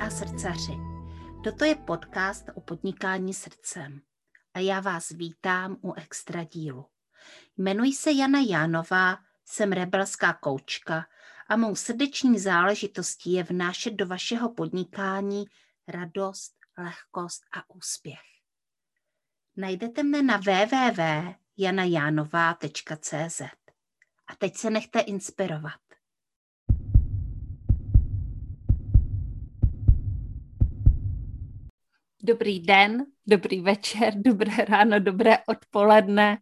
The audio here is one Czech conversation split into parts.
a srdcaři. Toto je podcast o podnikání srdcem a já vás vítám u extra dílu. Jmenuji se Jana Jánová, jsem rebelská koučka a mou srdeční záležitostí je vnášet do vašeho podnikání radost, lehkost a úspěch. Najdete mne na www.janajánová.cz A teď se nechte inspirovat. Dobrý den, dobrý večer, dobré ráno, dobré odpoledne,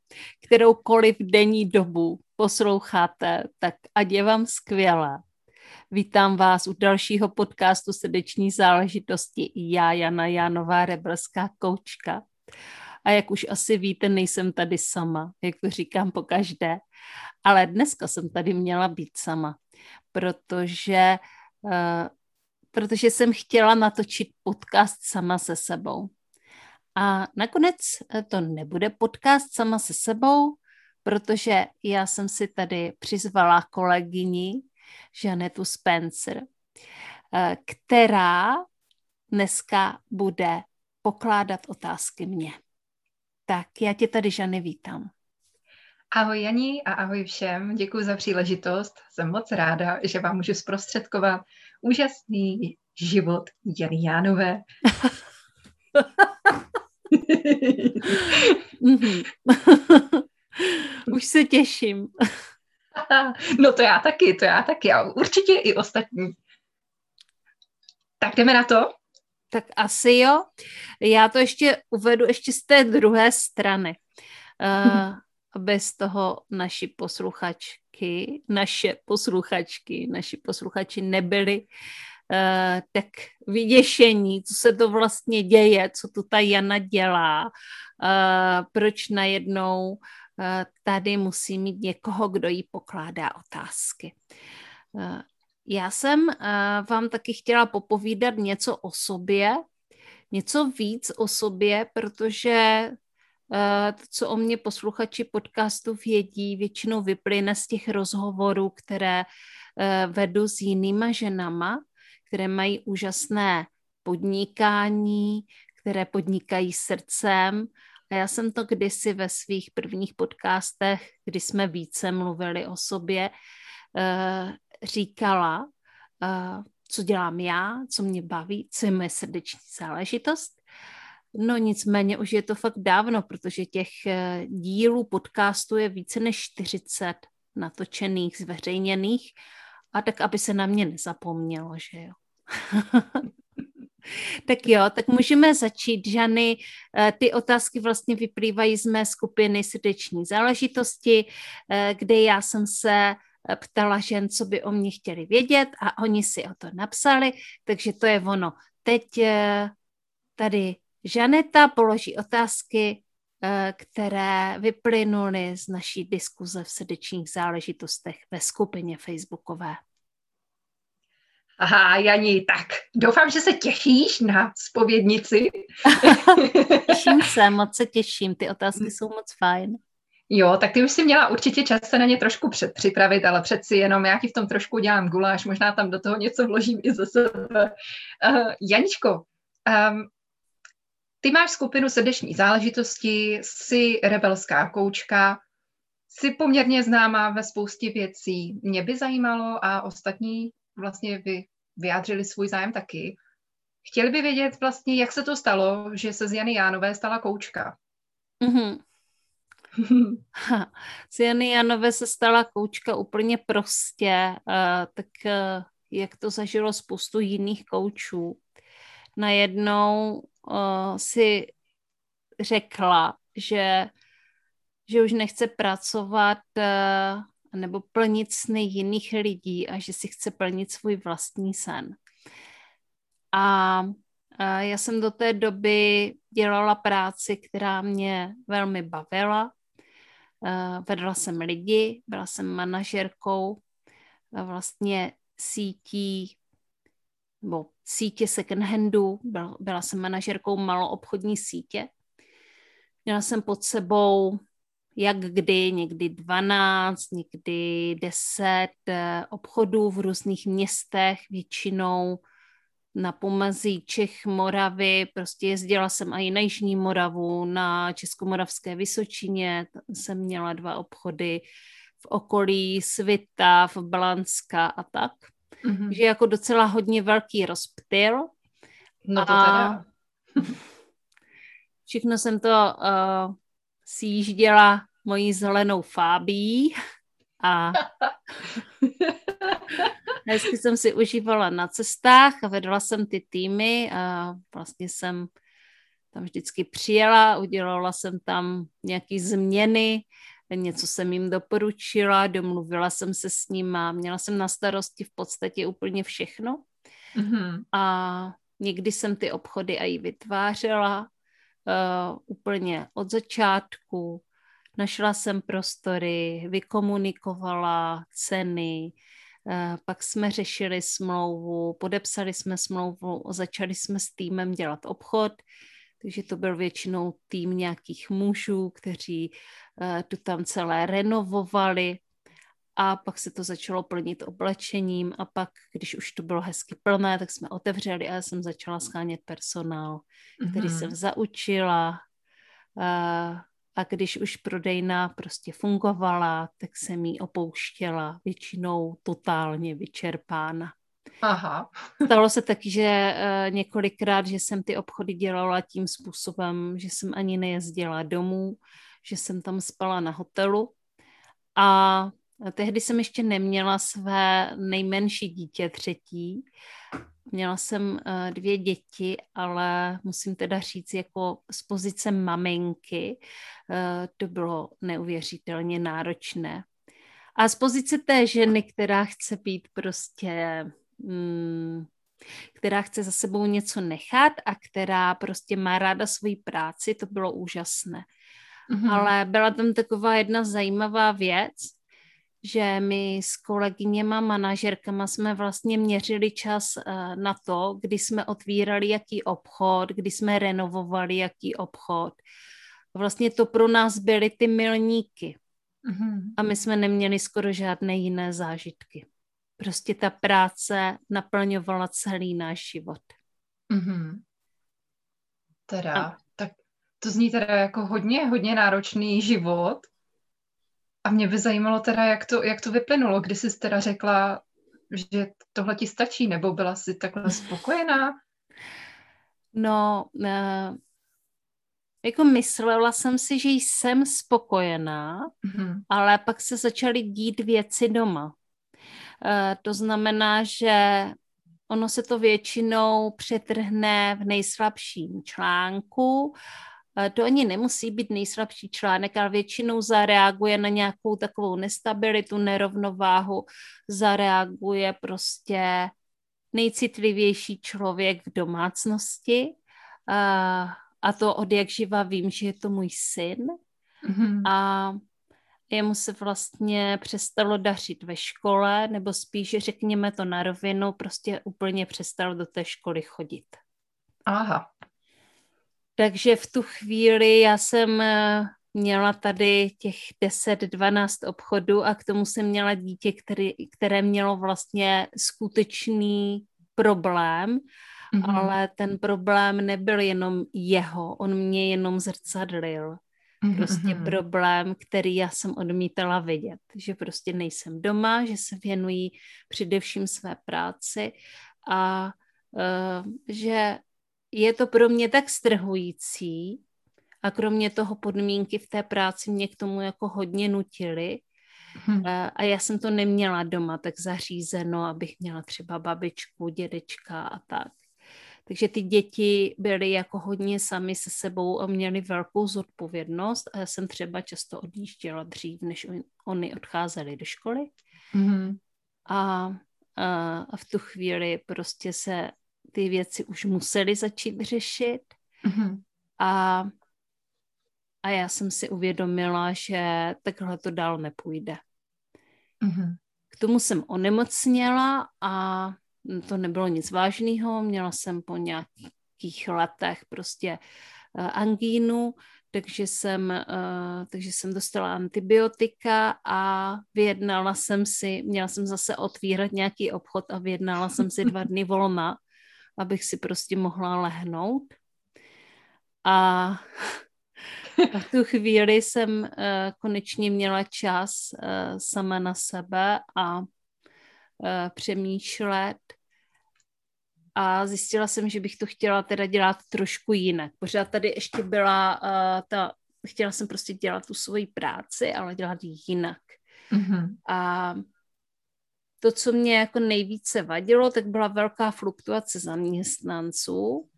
kteroukoliv denní dobu posloucháte, tak ať je vám skvělé. Vítám vás u dalšího podcastu Srdeční záležitosti. Já, Jana Jánová, rebelská koučka. A jak už asi víte, nejsem tady sama, jak to říkám po každé. Ale dneska jsem tady měla být sama, protože uh, protože jsem chtěla natočit podcast sama se sebou. A nakonec eh, to nebude podcast sama se sebou, protože já jsem si tady přizvala kolegyni Žanetu Spencer, eh, která dneska bude pokládat otázky mě. Tak já tě tady, Žany, vítám. Ahoj Janí a ahoj všem. Děkuji za příležitost. Jsem moc ráda, že vám můžu zprostředkovat úžasný život Jany Jánové. Už se těším. no to já taky, to já taky a určitě i ostatní. Tak jdeme na to? Tak asi jo. Já to ještě uvedu ještě z té druhé strany. Uh, aby z toho naši posluchačky, naše posluchačky, naši posluchači nebyli uh, tak vyděšení, co se to vlastně děje, co tu ta Jana dělá, uh, proč najednou uh, tady musí mít někoho, kdo jí pokládá otázky. Uh, já jsem uh, vám taky chtěla popovídat něco o sobě, něco víc o sobě, protože to, co o mě posluchači podcastu vědí, většinou vyplyne z těch rozhovorů, které eh, vedu s jinýma ženama, které mají úžasné podnikání, které podnikají srdcem. A já jsem to kdysi ve svých prvních podcastech, kdy jsme více mluvili o sobě, eh, říkala, co dělám já, co mě baví, co je moje srdeční záležitost. No nicméně už je to fakt dávno, protože těch eh, dílů podcastu je více než 40 natočených, zveřejněných a tak, aby se na mě nezapomnělo, že jo. tak jo, tak můžeme začít, Žany. Eh, ty otázky vlastně vyplývají z mé skupiny srdeční záležitosti, eh, kde já jsem se ptala žen, co by o mě chtěli vědět a oni si o to napsali, takže to je ono. Teď tady Žaneta položí otázky, eh, které vyplynuly z naší diskuze v srdečních záležitostech ve skupině facebookové. Aha, Jani, tak doufám, že se těšíš na spovědnici. těším se, moc se těším, ty otázky jsou moc fajn. Jo, tak ty už si měla určitě čas se na ně trošku předpřipravit, ale přeci jenom já ti v tom trošku dělám guláš, možná tam do toho něco vložím i ze sebe. Uh, Janičko, um, ty máš skupinu srdeční záležitosti, jsi rebelská koučka, jsi poměrně známá ve spoustě věcí. Mě by zajímalo a ostatní vlastně vy vyjádřili svůj zájem taky. Chtěli by vědět vlastně, jak se to stalo, že se z Jany Jánové stala koučka. Mm-hmm. z Jany Jánové se stala koučka úplně prostě, uh, tak uh, jak to zažilo spoustu jiných koučů. Najednou uh, si řekla, že, že už nechce pracovat uh, nebo plnit sny jiných lidí a že si chce plnit svůj vlastní sen. A já jsem do té doby dělala práci, která mě velmi bavila. Uh, vedla jsem lidi, byla jsem manažerkou vlastně sítí nebo sítě second handu, byla, byla jsem manažerkou maloobchodní sítě. Měla jsem pod sebou jak kdy, někdy 12, někdy 10 eh, obchodů v různých městech, většinou na pomazí Čech, Moravy, prostě jezdila jsem i na Jižní Moravu, na Českomoravské Vysočině, jsem měla dva obchody v okolí Svita, v Blanska a tak. Mm-hmm. Že jako docela hodně velký rozptyl. No to a teda. všechno jsem to uh, sjížděla mojí zelenou fábí a hezky jsem si užívala na cestách a vedla jsem ty týmy a vlastně jsem tam vždycky přijela, udělala jsem tam nějaké změny, něco jsem jim doporučila, domluvila jsem se s ním a měla jsem na starosti v podstatě úplně všechno. Mm-hmm. A někdy jsem ty obchody i vytvářela uh, úplně od začátku. Našla jsem prostory, vykomunikovala ceny, uh, pak jsme řešili smlouvu, podepsali jsme smlouvu, začali jsme s týmem dělat obchod, takže to byl většinou tým nějakých mužů, kteří uh, tu tam celé renovovali a pak se to začalo plnit oblečením a pak, když už to bylo hezky plné, tak jsme otevřeli a já jsem začala schánět personál, který mm-hmm. jsem zaučila a, a když už prodejna prostě fungovala, tak jsem ji opouštěla, většinou totálně vyčerpána. Aha. Stalo se taky, že uh, několikrát, že jsem ty obchody dělala tím způsobem, že jsem ani nejezdila domů, že jsem tam spala na hotelu a tehdy jsem ještě neměla své nejmenší dítě třetí. Měla jsem uh, dvě děti, ale musím teda říct, jako z pozice maminky uh, to bylo neuvěřitelně náročné. A z pozice té ženy, která chce být prostě která chce za sebou něco nechat a která prostě má ráda svoji práci, to bylo úžasné. Mm-hmm. Ale byla tam taková jedna zajímavá věc, že my s kolegyněma, manažerkama jsme vlastně měřili čas eh, na to, kdy jsme otvírali jaký obchod, kdy jsme renovovali jaký obchod. Vlastně to pro nás byly ty milníky. Mm-hmm. A my jsme neměli skoro žádné jiné zážitky. Prostě ta práce naplňovala celý náš život. Mm-hmm. Teda, a... tak to zní teda jako hodně, hodně náročný život. A mě by zajímalo teda, jak to, jak to vyplynulo, kdy jsi teda řekla, že tohle ti stačí, nebo byla jsi takhle spokojená? No, uh, jako myslela jsem si, že jsem spokojená, mm-hmm. ale pak se začaly dít věci doma. Uh, to znamená, že ono se to většinou přetrhne v nejslabším článku to ani nemusí být nejslabší článek, ale většinou zareaguje na nějakou takovou nestabilitu, nerovnováhu, zareaguje prostě nejcitlivější člověk v domácnosti. A, a to od jak živa vím, že je to můj syn. Mm-hmm. A jemu se vlastně přestalo dařit ve škole, nebo spíš řekněme to na rovinu, prostě úplně přestal do té školy chodit. Aha. Takže v tu chvíli já jsem eh, měla tady těch 10-12 obchodů a k tomu jsem měla dítě, který, které mělo vlastně skutečný problém, mm-hmm. ale ten problém nebyl jenom jeho, on mě jenom zrcadlil. Mm-hmm. Prostě mm-hmm. problém, který já jsem odmítala vidět, že prostě nejsem doma, že se věnují především své práci a uh, že je to pro mě tak strhující a kromě toho podmínky v té práci mě k tomu jako hodně nutily. Hmm. A já jsem to neměla doma tak zařízeno, abych měla třeba babičku, dědečka a tak. Takže ty děti byly jako hodně sami se sebou a měly velkou zodpovědnost a já jsem třeba často odjížděla dřív, než oni odcházeli do školy. Mm-hmm. A, a, a v tu chvíli prostě se ty věci už museli začít řešit. Mm-hmm. A, a já jsem si uvědomila, že takhle to dál nepůjde. Mm-hmm. K tomu jsem onemocněla a to nebylo nic vážného. Měla jsem po nějakých letech prostě uh, angínu, takže jsem, uh, takže jsem dostala antibiotika a vyjednala jsem si, měla jsem zase otvírat nějaký obchod a vyjednala jsem si dva dny volna abych si prostě mohla lehnout. A, v tu chvíli jsem uh, konečně měla čas sama na sebe a přemýšlet a zjistila jsem, že bych to chtěla teda dělat trošku jinak. Pořád tady ještě byla uh, ta, chtěla jsem prostě dělat tu svoji práci, ale dělat ji jinak. Mm-hmm. A to, co mě jako nejvíce vadilo, tak byla velká fluktuace zaměstnanců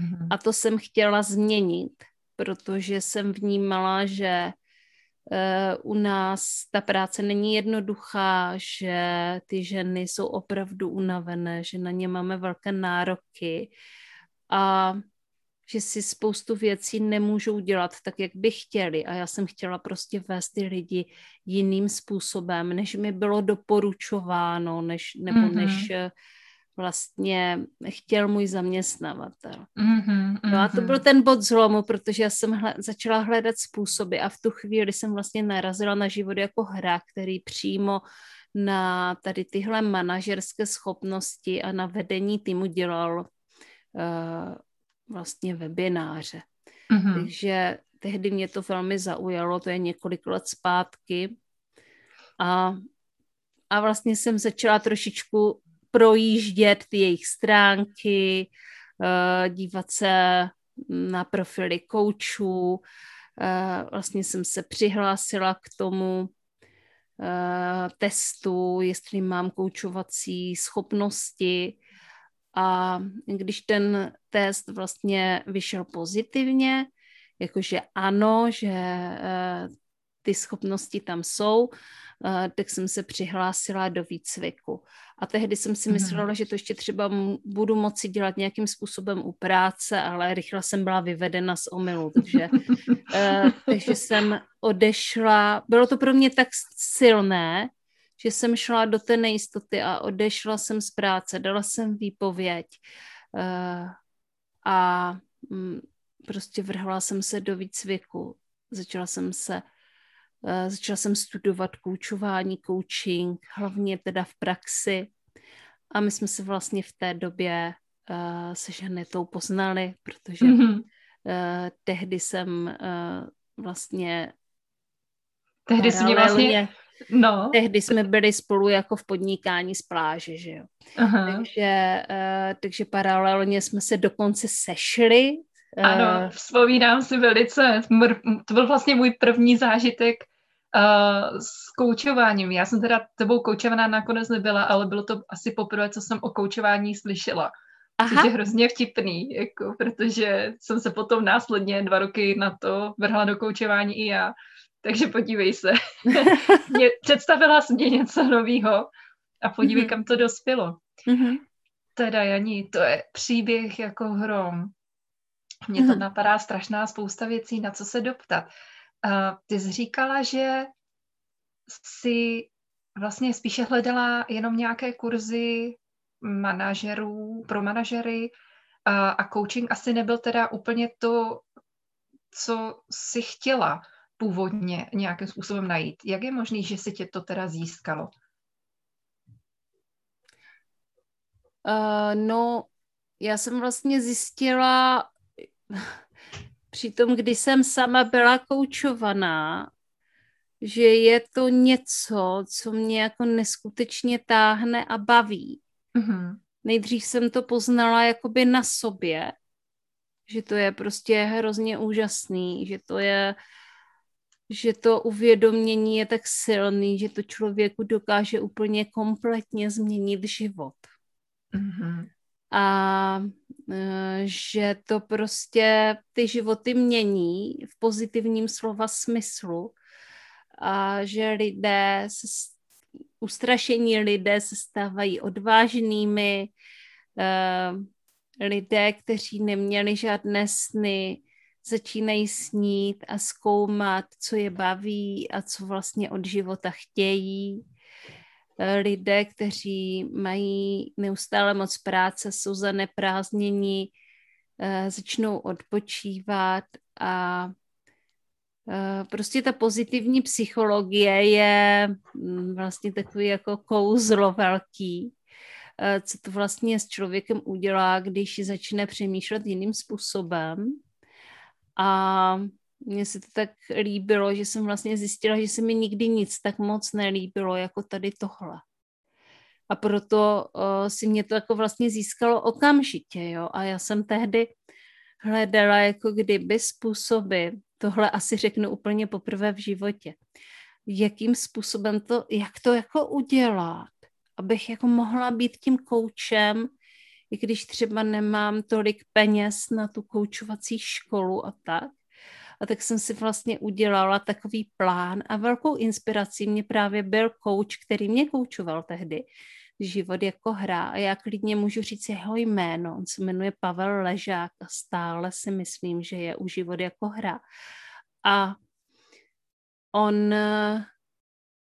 mm-hmm. a to jsem chtěla změnit, protože jsem vnímala, že u nás ta práce není jednoduchá, že ty ženy jsou opravdu unavené, že na ně máme velké nároky a že si spoustu věcí nemůžou dělat tak, jak by chtěli. A já jsem chtěla prostě vést ty lidi jiným způsobem, než mi bylo doporučováno, než, nebo mm-hmm. než vlastně chtěl můj zaměstnavatel. Mm-hmm, no a to byl ten bod zlomu, protože já jsem hle, začala hledat způsoby a v tu chvíli jsem vlastně narazila na život jako hra, který přímo na tady tyhle manažerské schopnosti a na vedení týmu dělal uh, vlastně webináře. Mm-hmm. Takže tehdy mě to velmi zaujalo, to je několik let zpátky. A, a vlastně jsem začala trošičku projíždět ty jejich stránky, eh, dívat se na profily koučů. Eh, vlastně jsem se přihlásila k tomu eh, testu, jestli mám koučovací schopnosti. A když ten test vlastně vyšel pozitivně, jakože ano, že ty schopnosti tam jsou, Eh, tak jsem se přihlásila do výcviku. A tehdy jsem si mhm. myslela, že to ještě třeba budu moci dělat nějakým způsobem u práce, ale rychle jsem byla vyvedena z omylu, takže, uh, takže jsem odešla. Bylo to pro mě tak silné, že jsem šla do té nejistoty a odešla jsem z práce, dala jsem výpověď uh, a um, prostě vrhla jsem se do výcviku. Začala jsem se Eh, začala jsem studovat koučování, coaching, hlavně teda v praxi. A my jsme se vlastně v té době uh, se Žanetou poznali, protože mm-hmm. uh, tehdy jsem uh, vlastně Tehdy jsme vlastně... No. Tehdy jsme byli spolu jako v podnikání z pláže, že jo. Aha. Takže, uh, takže paralelně jsme se dokonce sešli. Ano, vzpomínám si velice. To byl vlastně můj první zážitek Uh, s koučováním. Já jsem teda tebou koučovaná nakonec nebyla, ale bylo to asi poprvé, co jsem o koučování slyšela. Aha. Což je hrozně vtipný, jako, protože jsem se potom následně dva roky na to vrhla do koučování i já. Takže podívej se. mě, představila jsi mě něco nového a podívej, mm-hmm. kam to dospělo. Mm-hmm. Teda, Janí, to je příběh jako hrom. Mně to mm-hmm. napadá strašná spousta věcí, na co se doptat. Ty jsi říkala, že si vlastně spíše hledala jenom nějaké kurzy manažerů, pro manažery a, a coaching asi nebyl teda úplně to, co si chtěla původně nějakým způsobem najít. Jak je možné, že si tě to teda získalo? Uh, no, já jsem vlastně zjistila, Přitom, když jsem sama byla koučovaná, že je to něco, co mě jako neskutečně táhne a baví. Mm-hmm. Nejdřív jsem to poznala jakoby na sobě, že to je prostě hrozně úžasný, že to je, že to uvědomění je tak silný, že to člověku dokáže úplně kompletně změnit život. Mm-hmm a že to prostě ty životy mění v pozitivním slova smyslu a že lidé, se, ustrašení lidé se stávají odvážnými, e, lidé, kteří neměli žádné sny, začínají snít a zkoumat, co je baví a co vlastně od života chtějí lidé, kteří mají neustále moc práce, jsou zaneprázdnění, eh, začnou odpočívat a eh, prostě ta pozitivní psychologie je mm, vlastně takový jako kouzlo velký, eh, co to vlastně s člověkem udělá, když začne přemýšlet jiným způsobem. A mně se to tak líbilo, že jsem vlastně zjistila, že se mi nikdy nic tak moc nelíbilo, jako tady tohle. A proto uh, si mě to jako vlastně získalo okamžitě, jo. A já jsem tehdy hledala jako kdyby způsoby, tohle asi řeknu úplně poprvé v životě, jakým způsobem to, jak to jako udělat, abych jako mohla být tím koučem, i když třeba nemám tolik peněz na tu koučovací školu a tak. A tak jsem si vlastně udělala takový plán a velkou inspirací mě právě byl kouč, který mě koučoval tehdy, život jako hra a já klidně můžu říct jeho jméno. On se jmenuje Pavel Ležák a stále si myslím, že je u život jako hra. A on eh,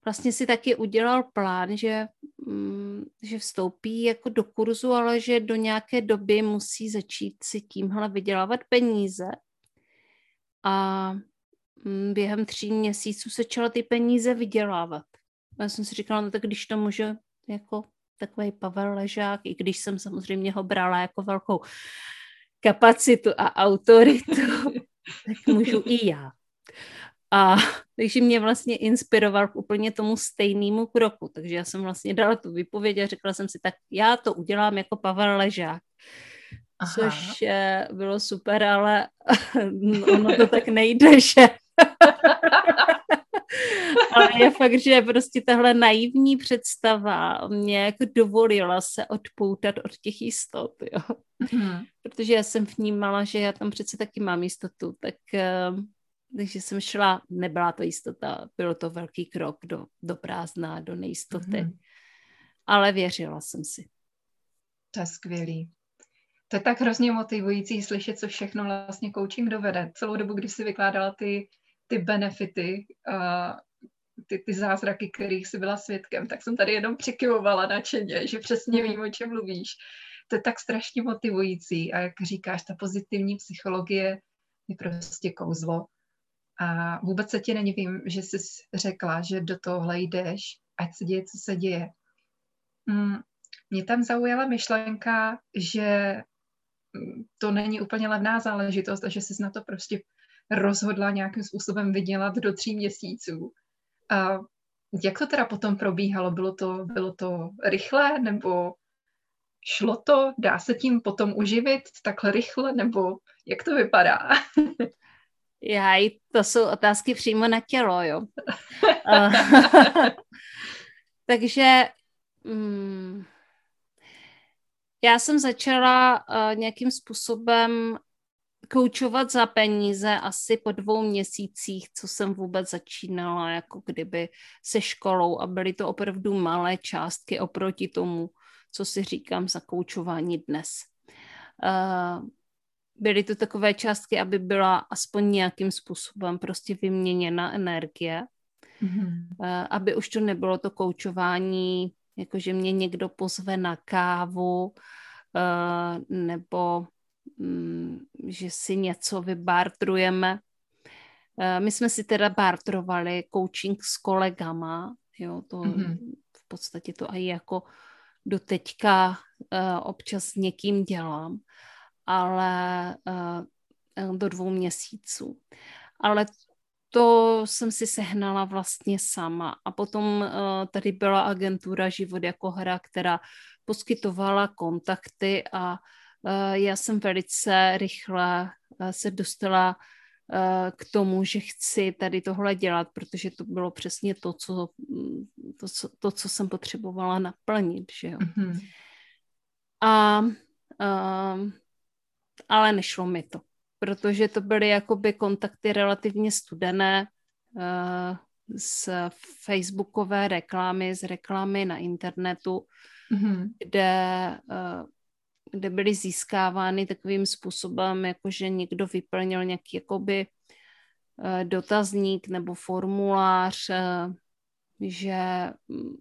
vlastně si taky udělal plán, že, mm, že vstoupí jako do kurzu, ale že do nějaké doby musí začít si tímhle vydělávat peníze. A mm, během tří měsíců se začala ty peníze vydělávat. Já jsem si říkala, no tak když to může jako takový Pavel Ležák, i když jsem samozřejmě ho brala jako velkou kapacitu a autoritu, tak můžu i já. A takže mě vlastně inspiroval k úplně tomu stejnému kroku. Takže já jsem vlastně dala tu výpověď a řekla jsem si, tak já to udělám jako Pavel Ležák. Aha. Což eh, bylo super, ale ono to tak nejde, že? Ale je fakt, že prostě tahle naivní představa mě jako dovolila se odpoutat od těch jistot, jo. Mm-hmm. Protože já jsem vnímala, že já tam přece taky mám jistotu, tak uh, takže jsem šla, nebyla to jistota, bylo to velký krok do, do prázdna, do nejistoty, mm-hmm. ale věřila jsem si. To je skvělý. To je tak hrozně motivující slyšet, co všechno vlastně coaching dovede. Celou dobu, když si vykládala ty, ty benefity, uh, ty, ty zázraky, kterých jsi byla svědkem, tak jsem tady jenom přikyvovala nadšeně, že přesně vím, o čem mluvíš. To je tak strašně motivující a jak říkáš, ta pozitivní psychologie je prostě kouzlo. A vůbec se ti nevím, že jsi řekla, že do tohle jdeš, ať se děje, co se děje. Mm, mě tam zaujala myšlenka, že to není úplně levná záležitost a že jsi na to prostě rozhodla nějakým způsobem vydělat do tří měsíců. A jak to teda potom probíhalo? Bylo to, bylo to rychle nebo šlo to? Dá se tím potom uživit takhle rychle nebo jak to vypadá? Já, to jsou otázky přímo na tělo, jo. Takže mm, já jsem začala uh, nějakým způsobem koučovat za peníze asi po dvou měsících, co jsem vůbec začínala, jako kdyby se školou a byly to opravdu malé částky oproti tomu, co si říkám za koučování dnes. Uh, byly to takové částky, aby byla aspoň nějakým způsobem prostě vyměněna energie, mm-hmm. aby už to nebylo to koučování, jakože mě někdo pozve na kávu, uh, nebo Mm, že si něco vybartrujeme. Eh, my jsme si teda bartrovali coaching s kolegama, jo, to mm-hmm. v podstatě to i jako do teďka uh, občas s někým dělám, ale do dvou měsíců. Ale to jsem si sehnala vlastně sama. A potom uh, tady byla agentura Život jako hra, která poskytovala kontakty a Eh, já jsem velice rychle eh, se dostala eh, k tomu, že chci tady tohle dělat, protože to bylo přesně to, co, mm, to, co, to, co jsem potřebovala naplnit, že jo. Mm-hmm. A, a, ale nešlo mi to, protože to byly jakoby kontakty relativně studené uh, z facebookové reklamy, z reklamy na internetu, mm-hmm. kde uh, kde byly získávány takovým způsobem, jakože někdo vyplnil nějaký jakoby eh, dotazník nebo formulář, že mm,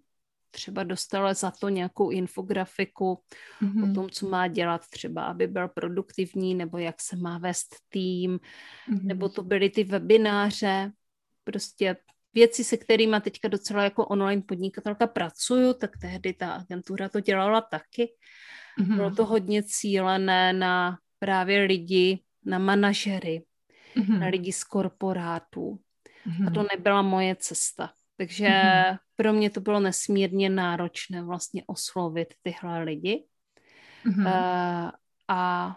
třeba dostala za to nějakou infografiku mm-hmm. o tom, co má dělat třeba, aby byl produktivní, nebo jak se má vést tým, mm-hmm. nebo to byly ty webináře, prostě věci, se kterými teďka docela jako online podnikatelka pracuju, tak tehdy ta agentura to dělala taky. Mm-hmm. Bylo to hodně cílené na právě lidi, na manažery, mm-hmm. na lidi z korporátů. Mm-hmm. A to nebyla moje cesta. Takže mm-hmm. pro mě to bylo nesmírně náročné vlastně oslovit tyhle lidi. Mm-hmm. Uh, a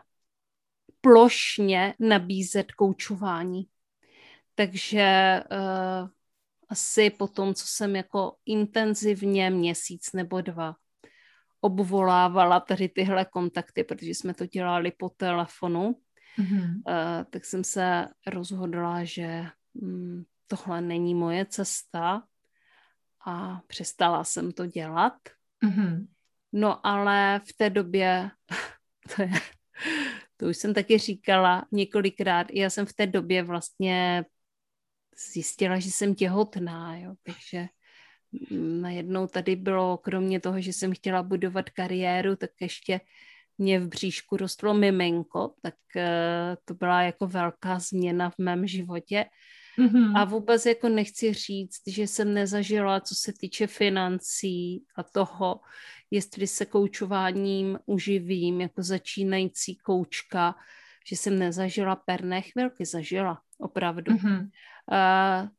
plošně nabízet koučování. Takže uh, asi po tom, co jsem jako intenzivně měsíc nebo dva obvolávala tady tyhle kontakty, protože jsme to dělali po telefonu, mm-hmm. uh, tak jsem se rozhodla, že um, tohle není moje cesta a přestala jsem to dělat. Mm-hmm. No ale v té době, to, je, to už jsem taky říkala několikrát, já jsem v té době vlastně zjistila, že jsem těhotná, jo, takže najednou tady bylo, kromě toho, že jsem chtěla budovat kariéru, tak ještě mě v bříšku rostlo miminko, tak uh, to byla jako velká změna v mém životě. Mm-hmm. A vůbec jako nechci říct, že jsem nezažila, co se týče financí a toho, jestli se koučováním uživím jako začínající koučka, že jsem nezažila perné chvilky, zažila, opravdu. Mm-hmm. Uh,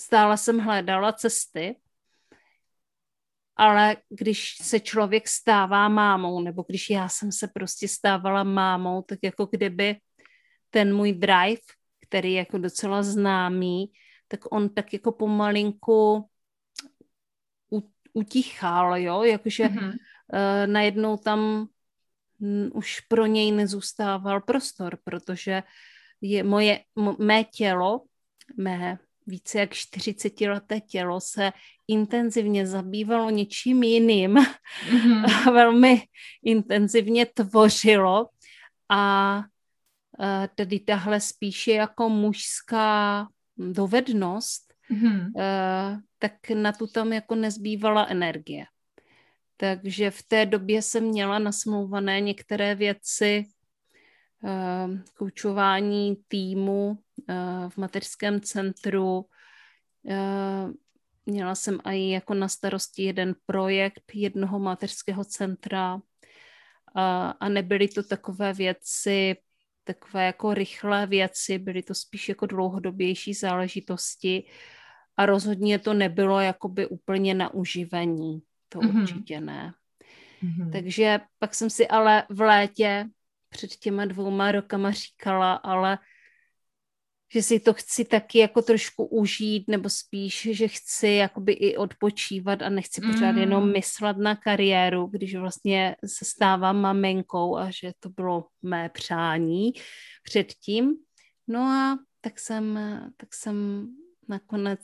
stále jsem hledala cesty, ale když se člověk stává mámou, nebo když já jsem se prostě stávala mámou, tak jako kdyby ten můj drive, který je jako docela známý, tak on tak jako pomalinku utichal, jo, jakože mm-hmm. uh, najednou tam m, už pro něj nezůstával prostor, protože je moje, m- mé tělo, mé více jak 40 leté tělo se intenzivně zabývalo něčím jiným, mm-hmm. velmi intenzivně tvořilo a tedy tahle spíše jako mužská dovednost, mm-hmm. uh, tak na tu tam jako nezbývala energie. Takže v té době jsem měla nasmlouvané některé věci, uh, koučování týmu v mateřském centru. Měla jsem i jako na starosti jeden projekt jednoho mateřského centra a nebyly to takové věci, takové jako rychlé věci, byly to spíš jako dlouhodobější záležitosti, a rozhodně to nebylo jakoby úplně na uživení. To mm-hmm. určitě ne. Mm-hmm. Takže pak jsem si ale v létě před těma dvouma rokama říkala, ale že si to chci taky jako trošku užít, nebo spíš, že chci jakoby i odpočívat a nechci pořád mm. jenom myslet na kariéru, když vlastně se stávám maminkou a že to bylo mé přání předtím. No a tak jsem, tak jsem nakonec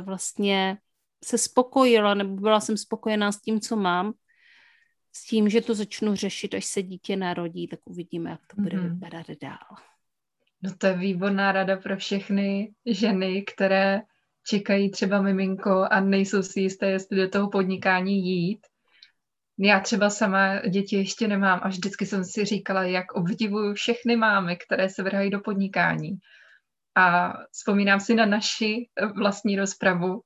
vlastně se spokojila, nebo byla jsem spokojená s tím, co mám, s tím, že to začnu řešit, až se dítě narodí, tak uvidíme, jak to bude mm-hmm. vypadat dál. No to je výborná rada pro všechny ženy, které čekají třeba miminko a nejsou si jisté, jestli do toho podnikání jít. Já třeba sama děti ještě nemám a vždycky jsem si říkala, jak obdivuju všechny mámy, které se vrhají do podnikání. A vzpomínám si na naši vlastní rozpravu,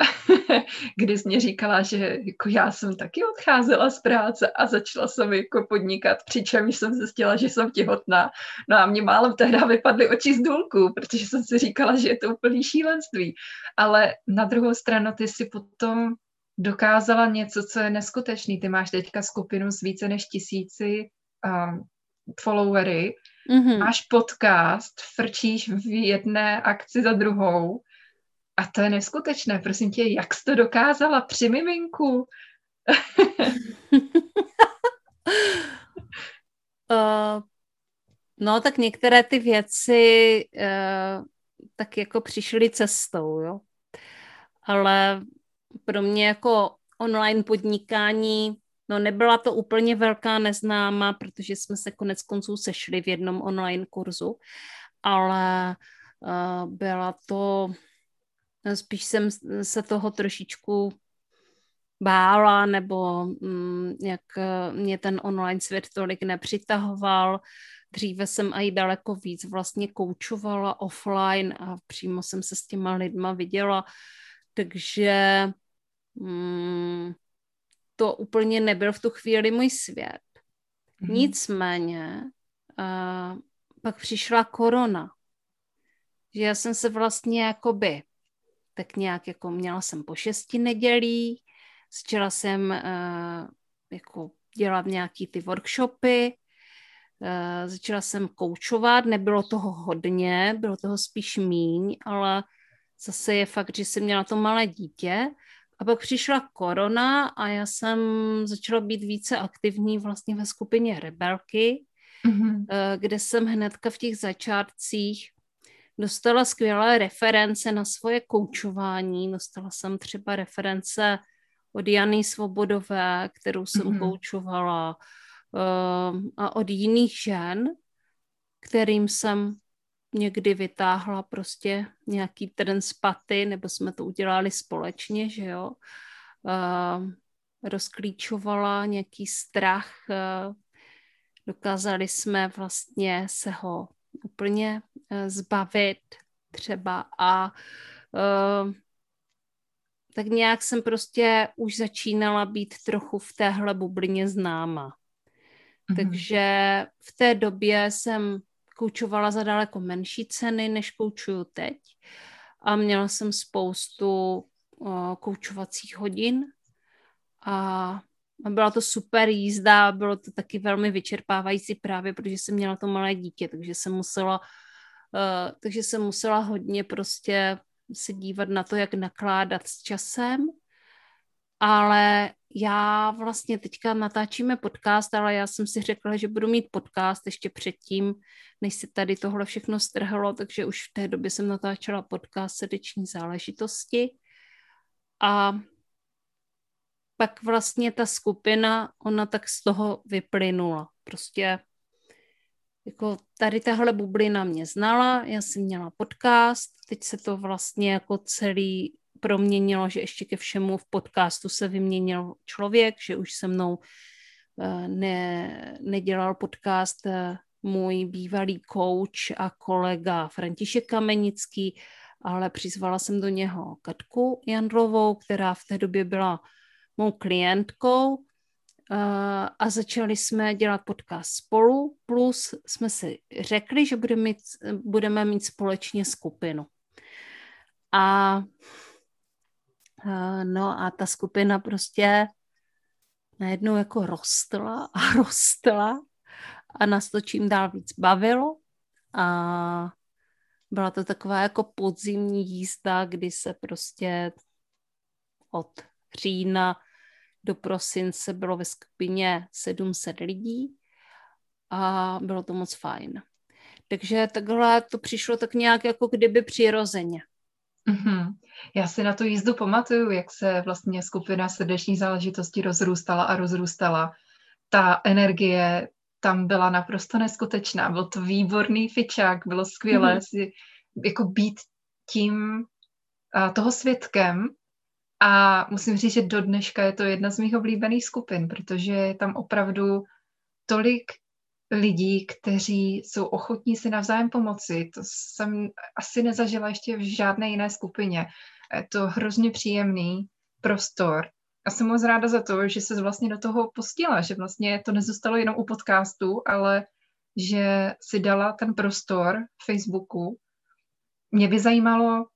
kdy jsi mě říkala, že jako já jsem taky odcházela z práce a začala jsem jako podnikat, přičemž jsem zjistila, že jsem těhotná. No a mě málem tehdy vypadly oči z důlku, protože jsem si říkala, že je to úplný šílenství. Ale na druhou stranu ty si potom dokázala něco, co je neskutečný. Ty máš teďka skupinu s více než tisíci um, followery, mm-hmm. máš podcast, frčíš v jedné akci za druhou a to je neskutečné. Prosím tě, jak jsi to dokázala při miminku? uh, no, tak některé ty věci uh, tak jako přišly cestou, jo. Ale pro mě jako online podnikání No nebyla to úplně velká neznáma, protože jsme se konec konců sešli v jednom online kurzu, ale uh, byla to, spíš jsem se toho trošičku bála, nebo um, jak mě ten online svět tolik nepřitahoval, dříve jsem i daleko víc vlastně koučovala offline a přímo jsem se s těma lidma viděla, takže mm, to úplně nebyl v tu chvíli můj svět. Mm-hmm. Nicméně uh, pak přišla korona, že já jsem se vlastně jakoby tak nějak jako měla jsem po šesti nedělí, začala jsem uh, jako dělat nějaký ty workshopy, uh, začala jsem koučovat, nebylo toho hodně, bylo toho spíš míň, ale zase je fakt, že jsem měla to malé dítě a pak přišla korona a já jsem začala být více aktivní vlastně ve skupině Rebelky, mm-hmm. kde jsem hnedka v těch začátcích dostala skvělé reference na svoje koučování. Dostala jsem třeba reference od Jany Svobodové, kterou jsem mm-hmm. koučovala, uh, a od jiných žen, kterým jsem někdy vytáhla prostě nějaký trn z paty, nebo jsme to udělali společně, že jo. Uh, rozklíčovala nějaký strach, uh, dokázali jsme vlastně se ho úplně zbavit třeba a uh, tak nějak jsem prostě už začínala být trochu v téhle bublině známa. Mm-hmm. Takže v té době jsem koučovala za daleko menší ceny, než koučuju teď. A měla jsem spoustu uh, koučovacích hodin a byla to super jízda, bylo to taky velmi vyčerpávající právě, protože jsem měla to malé dítě, takže jsem musela, uh, takže jsem musela hodně prostě se dívat na to, jak nakládat s časem, ale já vlastně teďka natáčíme podcast, ale já jsem si řekla, že budu mít podcast ještě předtím, než se tady tohle všechno strhlo, takže už v té době jsem natáčela podcast srdeční záležitosti a pak vlastně ta skupina, ona tak z toho vyplynula. Prostě jako tady tahle bublina mě znala, já jsem měla podcast, teď se to vlastně jako celý proměnilo, že ještě ke všemu v podcastu se vyměnil člověk, že už se mnou eh, ne, nedělal podcast eh, můj bývalý coach a kolega František Kamenický, ale přizvala jsem do něho Katku Jandlovou, která v té době byla mou klientkou a začali jsme dělat podcast spolu, plus jsme si řekli, že budeme mít, budeme mít společně skupinu. A no a ta skupina prostě najednou jako rostla a rostla a nás to čím dál víc bavilo a byla to taková jako podzimní jízda, kdy se prostě od října do prosince bylo ve skupině 700 lidí a bylo to moc fajn. Takže takhle to přišlo tak nějak jako kdyby přirozeně. Mm-hmm. Já si na tu jízdu pamatuju, jak se vlastně skupina srdeční záležitosti rozrůstala a rozrůstala. Ta energie tam byla naprosto neskutečná. Byl to výborný fičák, bylo skvělé mm-hmm. si jako být tím uh, toho svědkem a musím říct, že do dneška je to jedna z mých oblíbených skupin, protože je tam opravdu tolik lidí, kteří jsou ochotní si navzájem pomoci. To jsem asi nezažila ještě v žádné jiné skupině. Je to hrozně příjemný prostor. A jsem moc ráda za to, že se vlastně do toho pustila, že vlastně to nezůstalo jenom u podcastu, ale že si dala ten prostor Facebooku. Mě by zajímalo,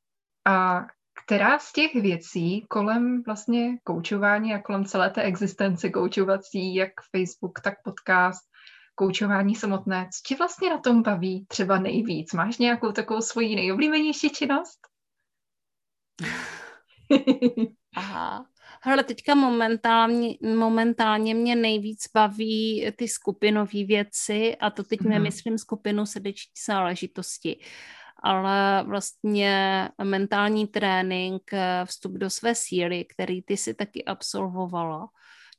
a která z těch věcí kolem vlastně koučování a kolem celé té existence koučovací, jak Facebook, tak podcast, koučování samotné, co ti vlastně na tom baví třeba nejvíc? Máš nějakou takovou svoji nejoblíbenější činnost? Aha. Hele, teďka momentálně, momentálně mě nejvíc baví ty skupinové věci a to teď mm-hmm. nemyslím skupinu srdeční záležitosti, ale vlastně mentální trénink, vstup do své síly, který ty si taky absolvovala,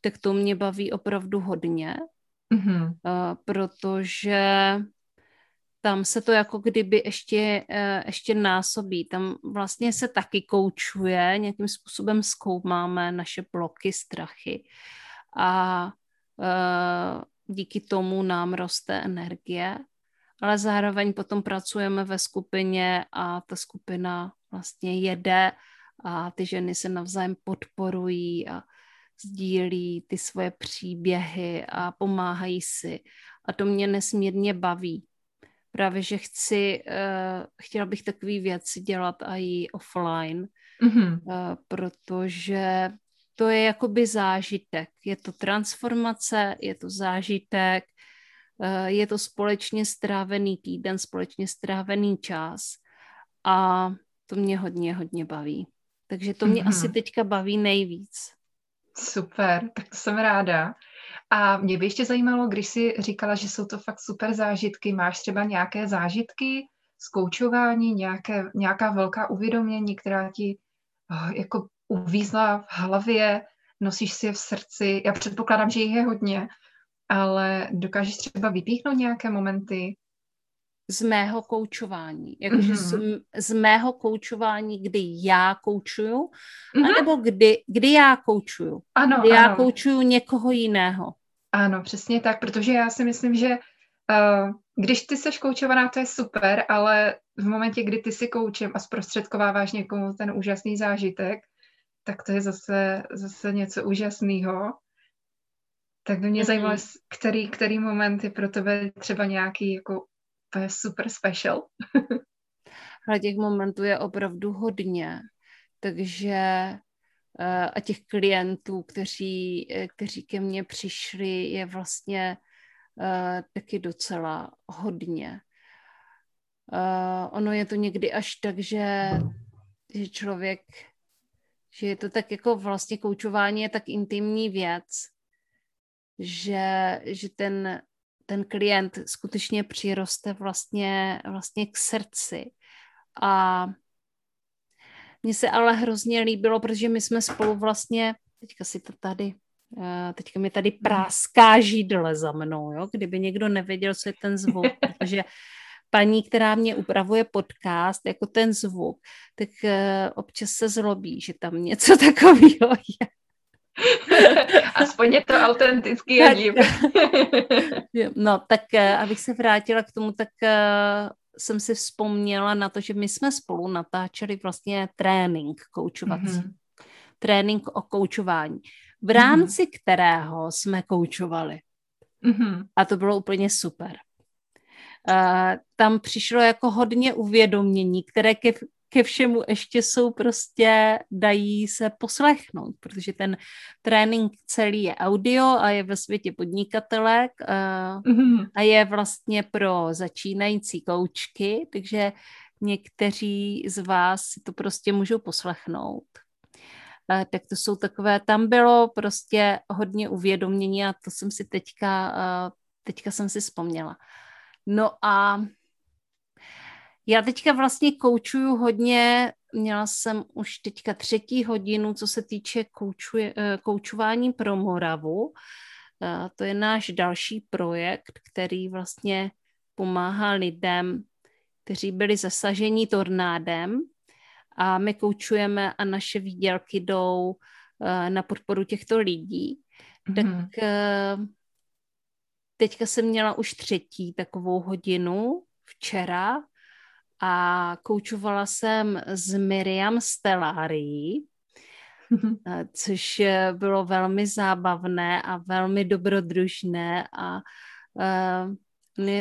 tak to mě baví opravdu hodně, mm-hmm. protože tam se to jako kdyby ještě, eh, ještě násobí. Tam vlastně se taky koučuje, nějakým způsobem zkoumáme naše bloky, strachy a díky tomu nám roste energie, ale zároveň potom pracujeme ve skupině a ta skupina vlastně jede a ty ženy se navzájem podporují a sdílí ty svoje příběhy a pomáhají si. A to mě nesmírně baví. Právě, že chci, uh, chtěla bych takové věci dělat i offline, mm-hmm. uh, protože to je jakoby zážitek. Je to transformace, je to zážitek, je to společně strávený týden, společně strávený čas a to mě hodně, hodně baví. Takže to mě mm-hmm. asi teďka baví nejvíc. Super, tak to jsem ráda. A mě by ještě zajímalo, když jsi říkala, že jsou to fakt super zážitky, máš třeba nějaké zážitky z koučování, nějaké, nějaká velká uvědomění, která ti oh, jako uvízla v hlavě, nosíš si je v srdci. Já předpokládám, že jich je hodně, ale dokážeš třeba vypíchnout nějaké momenty? z mého koučování. Jakože mm-hmm. z, z mého koučování, kdy já koučuju, mm-hmm. anebo kdy, kdy já koučuju. Ano, kdy ano. já koučuju někoho jiného. Ano, přesně tak, protože já si myslím, že uh, když ty seš koučovaná, to je super, ale v momentě, kdy ty si koučem a zprostředkováváš někomu ten úžasný zážitek, tak to je zase, zase něco úžasného. Tak by mě mm-hmm. zajímalo, který, který moment je pro tebe třeba nějaký jako super special. Ale těch momentů je opravdu hodně, takže eh, a těch klientů, kteří, eh, kteří ke mně přišli, je vlastně uh, taky docela hodně. Ono je to někdy až tak, že, že člověk, že je to tak jako vlastně koučování je tak intimní věc, že, že ten ten klient skutečně přiroste vlastně, vlastně k srdci. A mně se ale hrozně líbilo, protože my jsme spolu vlastně, teďka si to tady, eh, teďka mi tady práská žídle za mnou, jo? kdyby někdo nevěděl, co je ten zvuk, protože paní, která mě upravuje podcast, jako ten zvuk, tak eh, občas se zlobí, že tam něco takového je. Aspoň je to autentický a No, tak eh, abych se vrátila k tomu, tak uh, jsem si vzpomněla na to, že my jsme spolu natáčeli vlastně trénink koučovací. Mm-hmm. Trénink o koučování, v rámci mm-hmm. kterého jsme koučovali. Mm-hmm. A to bylo úplně super. Uh, tam přišlo jako hodně uvědomění, které ke, ke všemu ještě jsou prostě, dají se poslechnout, protože ten trénink celý je audio a je ve světě podnikatelek a, mm-hmm. a je vlastně pro začínající koučky, takže někteří z vás si to prostě můžou poslechnout. A, tak to jsou takové, tam bylo prostě hodně uvědomění a to jsem si teďka, a, teďka jsem si vzpomněla. No a já teďka vlastně koučuju hodně, měla jsem už teďka třetí hodinu, co se týče koučuje, eh, koučování pro Moravu. Eh, to je náš další projekt, který vlastně pomáhá lidem, kteří byli zasaženi tornádem a my koučujeme a naše výdělky jdou eh, na podporu těchto lidí. Mm-hmm. Tak teďka jsem měla už třetí takovou hodinu včera a koučovala jsem s Miriam Stellari, eh, což bylo velmi zábavné a velmi dobrodružné a uh,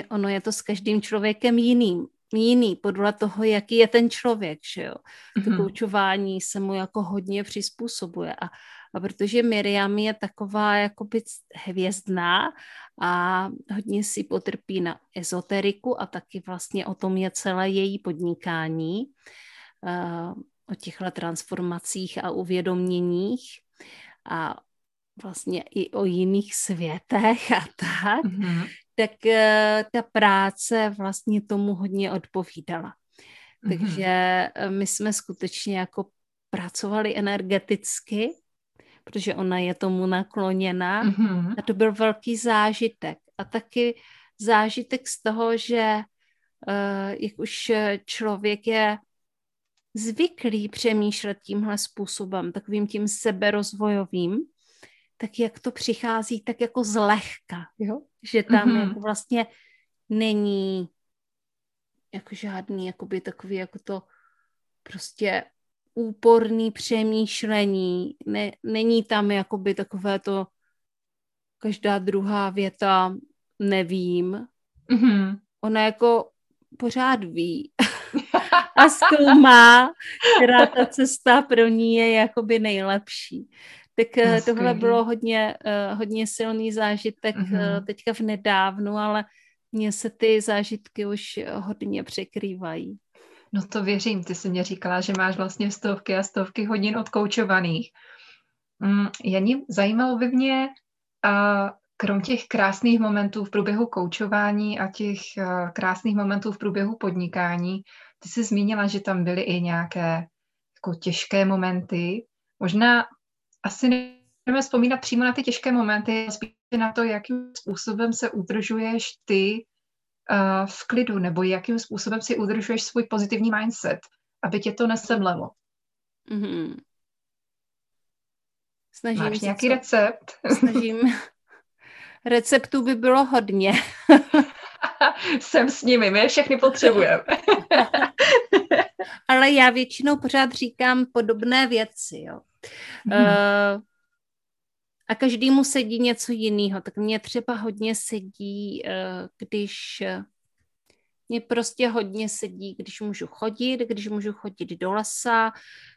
ono je to s každým člověkem jiným jiný podle toho, jaký je ten člověk, že jo. To mm-hmm. koučování se mu jako hodně přizpůsobuje a, a protože Miriam je taková jakoby hvězdná a hodně si potrpí na ezoteriku a taky vlastně o tom je celé její podnikání, uh, o těchto transformacích a uvědoměních a vlastně i o jiných světech a tak, mm-hmm tak uh, ta práce vlastně tomu hodně odpovídala. Mm-hmm. Takže eh, my jsme skutečně jako pracovali energeticky, protože ona je tomu nakloněna mm-hmm. a to byl velký zážitek. A taky zážitek z toho, že uh, jak už člověk je zvyklý přemýšlet tímhle způsobem, takovým tím seberozvojovým, tak jak to přichází tak jako zlehka, jo? že tam mm-hmm. jako vlastně není jako žádný jakoby takový jako to prostě úporný přemýšlení, ne, není tam jakoby takové to každá druhá věta nevím. Mm-hmm. Ona jako pořád ví a zkoumá, která ta cesta pro ní je jakoby nejlepší. Tak no, tohle bylo hodně, uh, hodně silný zážitek mm-hmm. uh, teďka v nedávnu, ale mně se ty zážitky už hodně překrývají. No to věřím, ty jsi mě říkala, že máš vlastně stovky a stovky hodin odkoučovaných. Mm, Janí, zajímalo by mě, a krom těch krásných momentů v průběhu koučování a těch uh, krásných momentů v průběhu podnikání, ty jsi zmínila, že tam byly i nějaké jako těžké momenty. Možná asi nebudeme vzpomínat přímo na ty těžké momenty, spíš na to, jakým způsobem se udržuješ ty v klidu, nebo jakým způsobem si udržuješ svůj pozitivní mindset, aby tě to nesemlelo. Mm-hmm. Snažím Máš nějaký co... recept? Snažím. Receptů by bylo hodně. Jsem s nimi, my je všechny potřebujeme. Ale já většinou pořád říkám podobné věci, jo. Hmm. Uh, a každému sedí něco jiného. Tak mně třeba hodně sedí, uh, když mě prostě hodně sedí, když můžu chodit, když můžu chodit do lesa,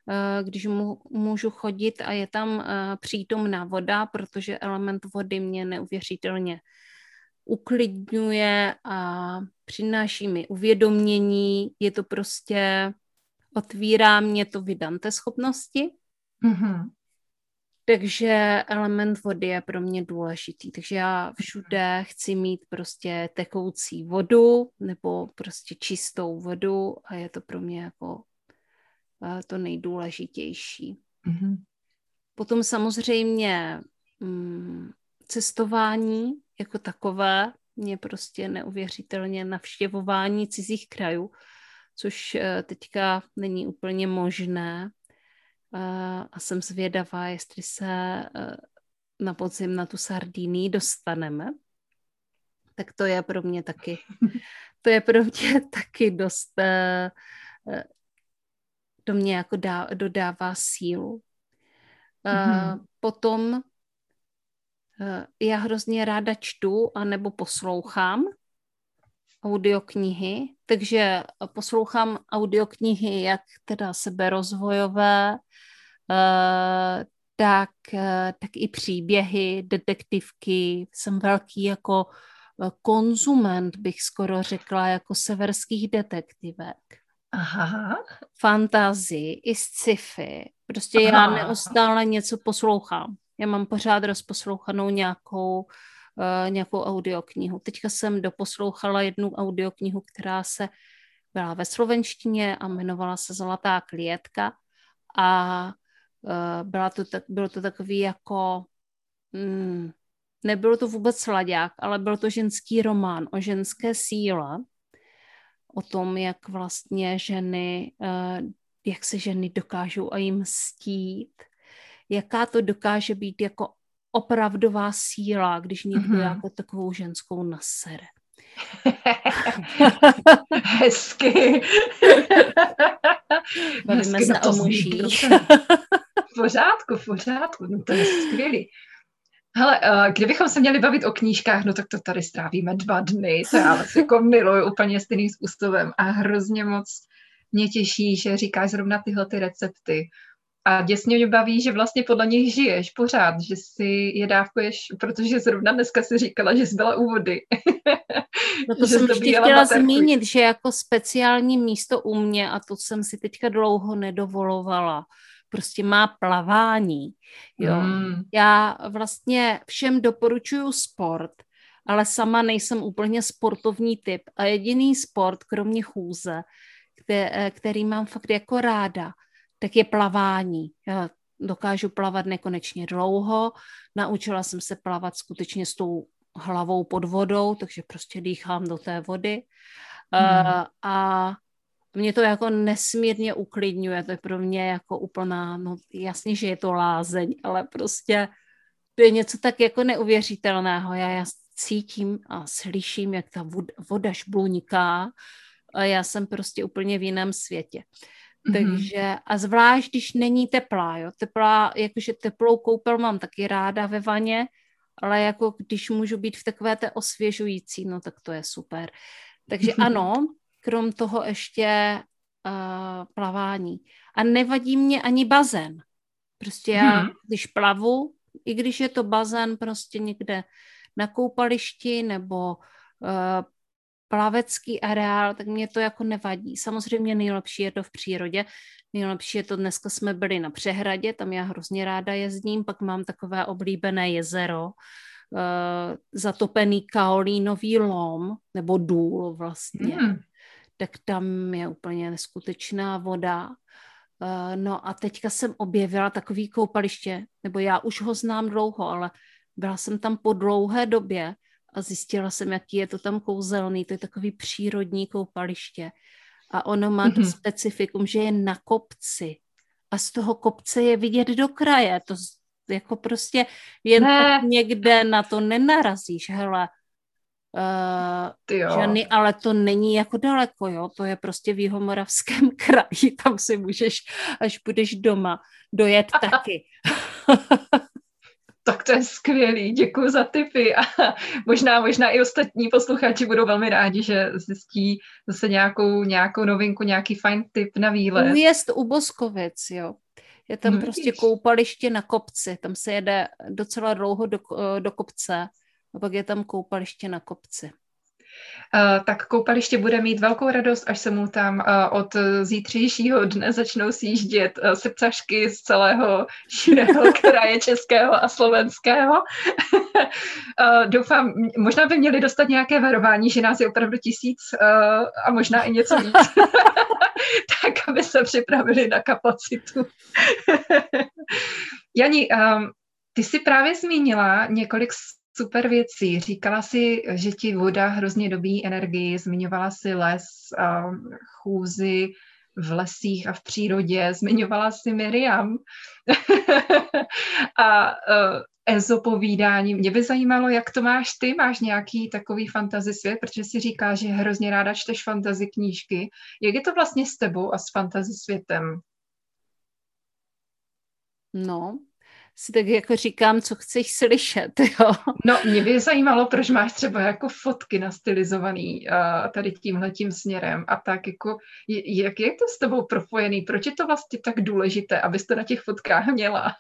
eh, když můžu chodit a je tam eh, přítomná voda, protože element vody mě neuvěřitelně uklidňuje a přináší mi uvědomění. Je to prostě, otvírá mě to vydante schopnosti. Mm-hmm. Takže element vody je pro mě důležitý. Takže já všude chci mít prostě tekoucí vodu nebo prostě čistou vodu a je to pro mě jako eh, to nejdůležitější. Mm-hmm. Potom samozřejmě mm, cestování jako takové, mě prostě neuvěřitelně navštěvování cizích krajů, což eh, teďka není úplně možné, a jsem zvědavá, jestli se e, na podzim na tu Sardínii dostaneme. Tak to je pro mě taky, to je pro mě taky dost, to e, mě jako dá, dodává sílu. Mm-hmm. Potom e, já hrozně ráda čtu a nebo poslouchám audioknihy, takže poslouchám audioknihy jak teda seberozvojové, uh, tak, uh, tak i příběhy, detektivky. Jsem velký jako uh, konzument, bych skoro řekla, jako severských detektivek. Aha. Fantazii, i sci-fi. Prostě Aha. já neustále něco poslouchám. Já mám pořád rozposlouchanou nějakou uh, nějakou audioknihu. Teďka jsem doposlouchala jednu audioknihu, která se byla ve slovenštině a jmenovala se Zlatá klietka a uh, byla to tak, bylo to takový jako mm, nebylo to vůbec sladák, ale byl to ženský román o ženské síle, o tom, jak vlastně ženy, uh, jak se ženy dokážou a jim stít, jaká to dokáže být jako opravdová síla, když někdo mm-hmm. jako takovou ženskou nasere. Hezky. Bavíme se o mužích. v pořádku, v pořádku, no to je skvělý. Hele, uh, kdybychom se měli bavit o knížkách, no tak to tady strávíme dva dny, to já vás jako miluju úplně stejným způsobem a hrozně moc mě těší, že říkáš zrovna tyhle ty recepty, a děsně mě baví, že vlastně podle nich žiješ pořád, že si je dávkuješ, protože zrovna dneska si říkala, že jsi byla u vody. No to jsem vždy chtěla zmínit, že jako speciální místo u mě, a to jsem si teďka dlouho nedovolovala, prostě má plavání. Jo. Mm. Já vlastně všem doporučuju sport, ale sama nejsem úplně sportovní typ. A jediný sport, kromě chůze, který mám fakt jako ráda, tak je plavání. Já dokážu plavat nekonečně dlouho, naučila jsem se plavat skutečně s tou hlavou pod vodou, takže prostě dýchám do té vody. Hmm. Uh, a mě to jako nesmírně uklidňuje, to je pro mě jako úplná, no jasně, že je to lázeň, ale prostě to je něco tak jako neuvěřitelného. Já, já cítím a slyším, jak ta voda, voda šbluniká a já jsem prostě úplně v jiném světě. Mm-hmm. Takže a zvlášť, když není teplá, jo, teplá, jakože teplou koupel mám taky ráda ve vaně, ale jako když můžu být v takové té osvěžující, no tak to je super. Takže ano, krom toho ještě uh, plavání. A nevadí mě ani bazén. Prostě já, mm-hmm. když plavu, i když je to bazén prostě někde na koupališti nebo uh, plavecký areál, tak mě to jako nevadí. Samozřejmě nejlepší je to v přírodě. Nejlepší je to, dneska jsme byli na přehradě, tam já hrozně ráda jezdím, pak mám takové oblíbené jezero, uh, zatopený kaolínový lom, nebo důl vlastně. Mm. Tak tam je úplně neskutečná voda. Uh, no a teďka jsem objevila takový koupaliště, nebo já už ho znám dlouho, ale byla jsem tam po dlouhé době a zjistila jsem, jaký je to tam kouzelný. To je takový přírodní koupaliště. A ono má to mm-hmm. specifikum, že je na kopci. A z toho kopce je vidět do kraje. To jako prostě jen ne. tak někde na to nenarazíš. Hele, Uh, ženy, ale to není jako daleko, jo, to je prostě v Jihomoravském kraji, tam si můžeš, až budeš doma, dojet taky. tak to je skvělý, děkuji za tipy a možná, možná i ostatní posluchači budou velmi rádi, že zjistí zase nějakou, nějakou novinku, nějaký fajn tip na výlet. Újezd u Boskovic, jo. Je tam no, prostě víš. koupaliště na kopci, tam se jede docela dlouho do, do kopce a pak je tam koupaliště na kopci. Uh, tak koupaliště bude mít velkou radost, až se mu tam uh, od zítřejšího dne začnou sjíždět uh, srdcašky z celého širého kraje českého a slovenského. Doufám, možná by měli dostat nějaké varování, že nás je opravdu tisíc a možná i něco víc. tak, aby se připravili na kapacitu. Jani, ty jsi právě zmínila několik super věcí. Říkala si, že ti voda hrozně dobí energii, zmiňovala si les, chůzy v lesích a v přírodě, zmiňovala si Miriam a ezopovídání. Mě by zajímalo, jak to máš ty, máš nějaký takový fantasy svět, protože si říká, že hrozně ráda čteš fantasy knížky. Jak je to vlastně s tebou a s fantasy světem? No, si tak jako říkám, co chceš slyšet, jo. No, mě by zajímalo, proč máš třeba jako fotky nastylizovaný uh, tady tímhletím směrem a tak jako, jak je to s tebou propojený, proč je to vlastně tak důležité, abys to na těch fotkách měla?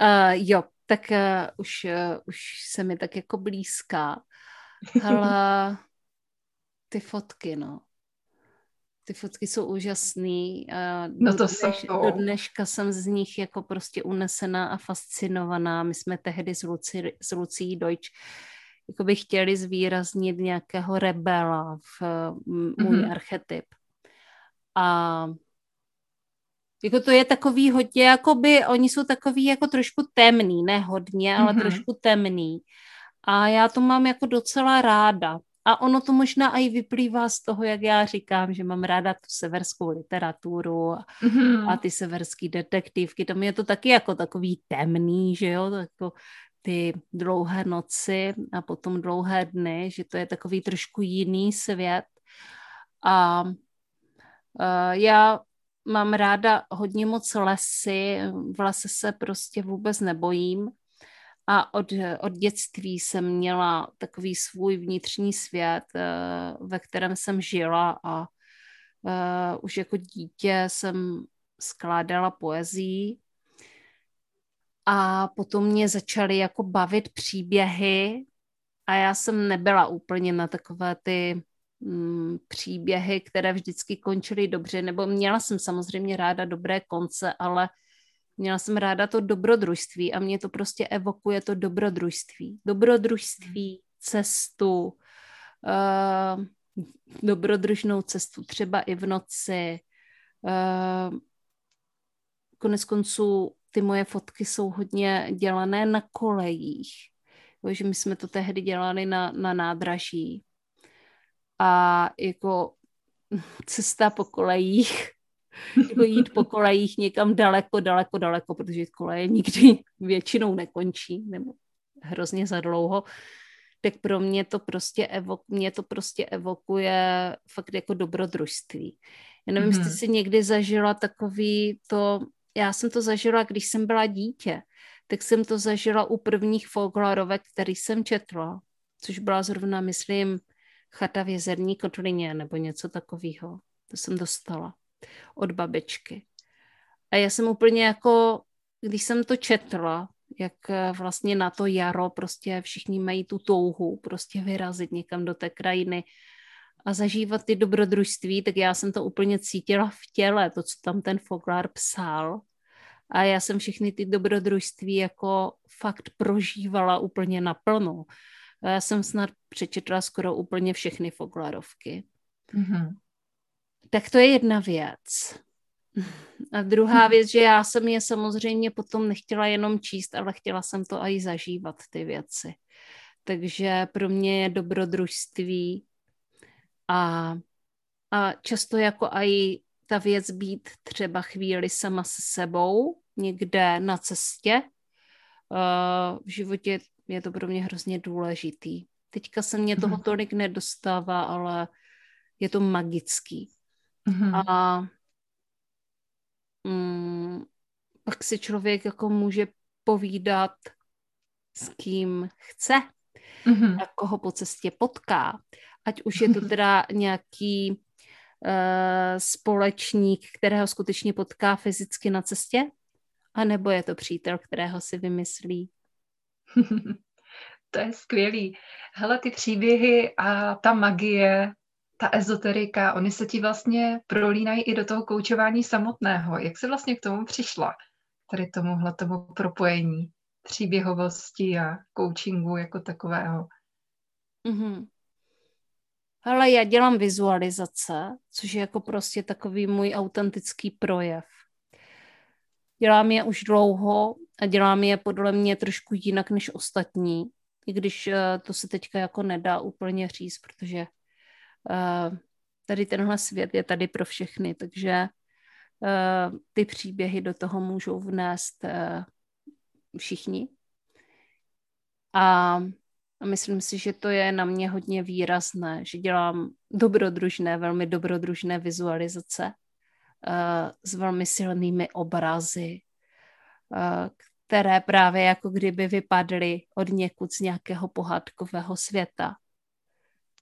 uh, jo, tak uh, už, uh, už se mi tak jako blízká, ale ty fotky, no ty fotky jsou úžasný. A no to dneš, jsou. Do dneška jsem z nich jako prostě unesená a fascinovaná. My jsme tehdy s, Lucí, s Lucí Deutsch jako by chtěli zvýraznit nějakého rebela v můj mm-hmm. archetyp. A jako to je takový hodně, jako by, oni jsou takový jako trošku temný, ne hodně, ale mm-hmm. trošku temný. A já to mám jako docela ráda. A ono to možná i vyplývá z toho, jak já říkám, že mám ráda tu severskou literaturu a, mm-hmm. a ty severské detektivky. Tam je to taky jako takový temný, že jo, jako ty dlouhé noci a potom dlouhé dny, že to je takový trošku jiný svět. A uh, já mám ráda hodně moc lesy, v lese se prostě vůbec nebojím a od, od dětství jsem měla takový svůj vnitřní svět, eh, ve kterém jsem žila a uh, už jako dítě jsem skládala poezii. A potom mě začaly jako bavit příběhy a já jsem nebyla úplně na takové ty mm, příběhy, které vždycky končily dobře, nebo měla jsem samozřejmě ráda dobré konce, ale Měla jsem ráda to dobrodružství a mě to prostě evokuje to dobrodružství. Dobrodružství, cestu, uh, dobrodružnou cestu, třeba i v noci. Uh, konec konců ty moje fotky jsou hodně dělané na kolejích. Jo, že my jsme to tehdy dělali na, na nádraží. A jako cesta po kolejích jako jít po kolejích někam daleko, daleko, daleko, protože koleje nikdy většinou nekončí, nebo hrozně za dlouho, tak pro mě to prostě, evo, mě to prostě evokuje fakt jako dobrodružství. Já nevím, mm-hmm. jestli jsi někdy zažila takový to, já jsem to zažila, když jsem byla dítě, tak jsem to zažila u prvních folklorovek, který jsem četla, což byla zrovna, myslím, chata v jezerní kotlině nebo něco takového. To jsem dostala od babičky. A já jsem úplně jako, když jsem to četla, jak eh, vlastně na to jaro prostě všichni mají tu touhu prostě vyrazit někam do té krajiny a zažívat ty dobrodružství, tak já jsem to úplně cítila v těle, to, co tam ten Foglár psal. A já jsem všechny ty dobrodružství jako fakt prožívala úplně naplno. Já jsem snad přečetla skoro úplně všechny Foglarovky. Mm-hmm. Tak to je jedna věc. A druhá věc, že já jsem je samozřejmě potom nechtěla jenom číst, ale chtěla jsem to i zažívat, ty věci. Takže pro mě je dobrodružství a, a často jako i ta věc být třeba chvíli sama se sebou, někde na cestě. Uh, v životě je to pro mě hrozně důležitý. Teďka se mě toho mhm. tolik nedostává, ale je to magický. Mm-hmm. A mm, pak si člověk jako může povídat s kým chce mm-hmm. a koho po cestě potká. Ať už je to teda nějaký uh, společník, kterého skutečně potká fyzicky na cestě, anebo je to přítel, kterého si vymyslí. to je skvělý. Hele, ty příběhy a ta magie ta ezoterika, oni se ti vlastně prolínají i do toho koučování samotného. Jak jsi vlastně k tomu přišla? Tady tomuhle tomu propojení příběhovosti a coachingu jako takového. Mm-hmm. Ale já dělám vizualizace, což je jako prostě takový můj autentický projev. Dělám je už dlouho a dělám je podle mě trošku jinak než ostatní, i když eh, to se teďka jako nedá úplně říct, protože tady tenhle svět je tady pro všechny, takže uh, ty příběhy do toho můžou vnést uh, všichni. A, myslím si, že to je na mě hodně výrazné, že dělám dobrodružné, velmi dobrodružné vizualizace s velmi silnými obrazy, které právě jako kdyby vypadly od někud z nějakého pohádkového světa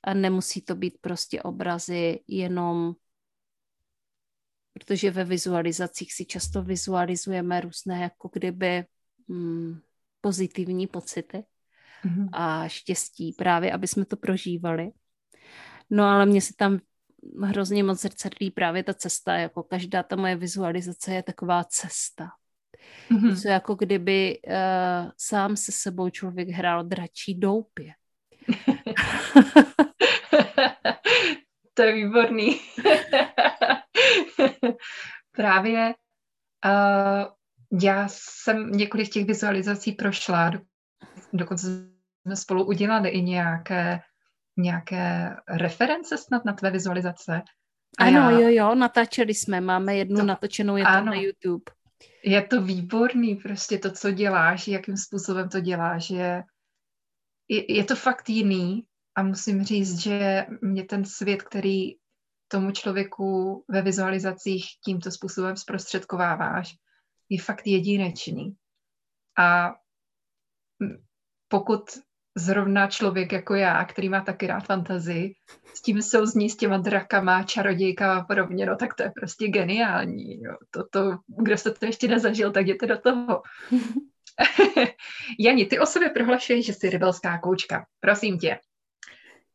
a nemusí to být prostě obrazy jenom protože ve vizualizacích si často vizualizujeme různé jako kdyby mm, pozitivní pocity mm-hmm. a štěstí právě, aby jsme to prožívali. No ale mně se tam hrozně moc zrcadlí právě ta cesta, jako každá ta moje vizualizace je taková cesta. Mm-hmm. Co jako kdyby uh, sám se sebou člověk hrál dračí doupě. to je výborný. Právě uh, já jsem několik těch vizualizací prošla, dokonce jsme spolu udělali i nějaké, nějaké reference snad na tvé vizualizace. A ano, já... jo, jo, natáčeli jsme, máme jednu to, natočenou, je to na YouTube. Je to výborný, prostě to, co děláš, jakým způsobem to děláš, je, je, je to fakt jiný a musím říct, že mě ten svět, který tomu člověku ve vizualizacích tímto způsobem zprostředkováváš, je fakt jedinečný. A pokud zrovna člověk jako já, který má taky rád fantazii, s tím souzní s těma drakama, čarodějkama a podobně, no tak to je prostě geniální. Jo. To, to, kdo se to ještě nezažil, tak jděte do toho. Jani, ty o sobě prohlašuješ, že jsi rebelská koučka. Prosím tě,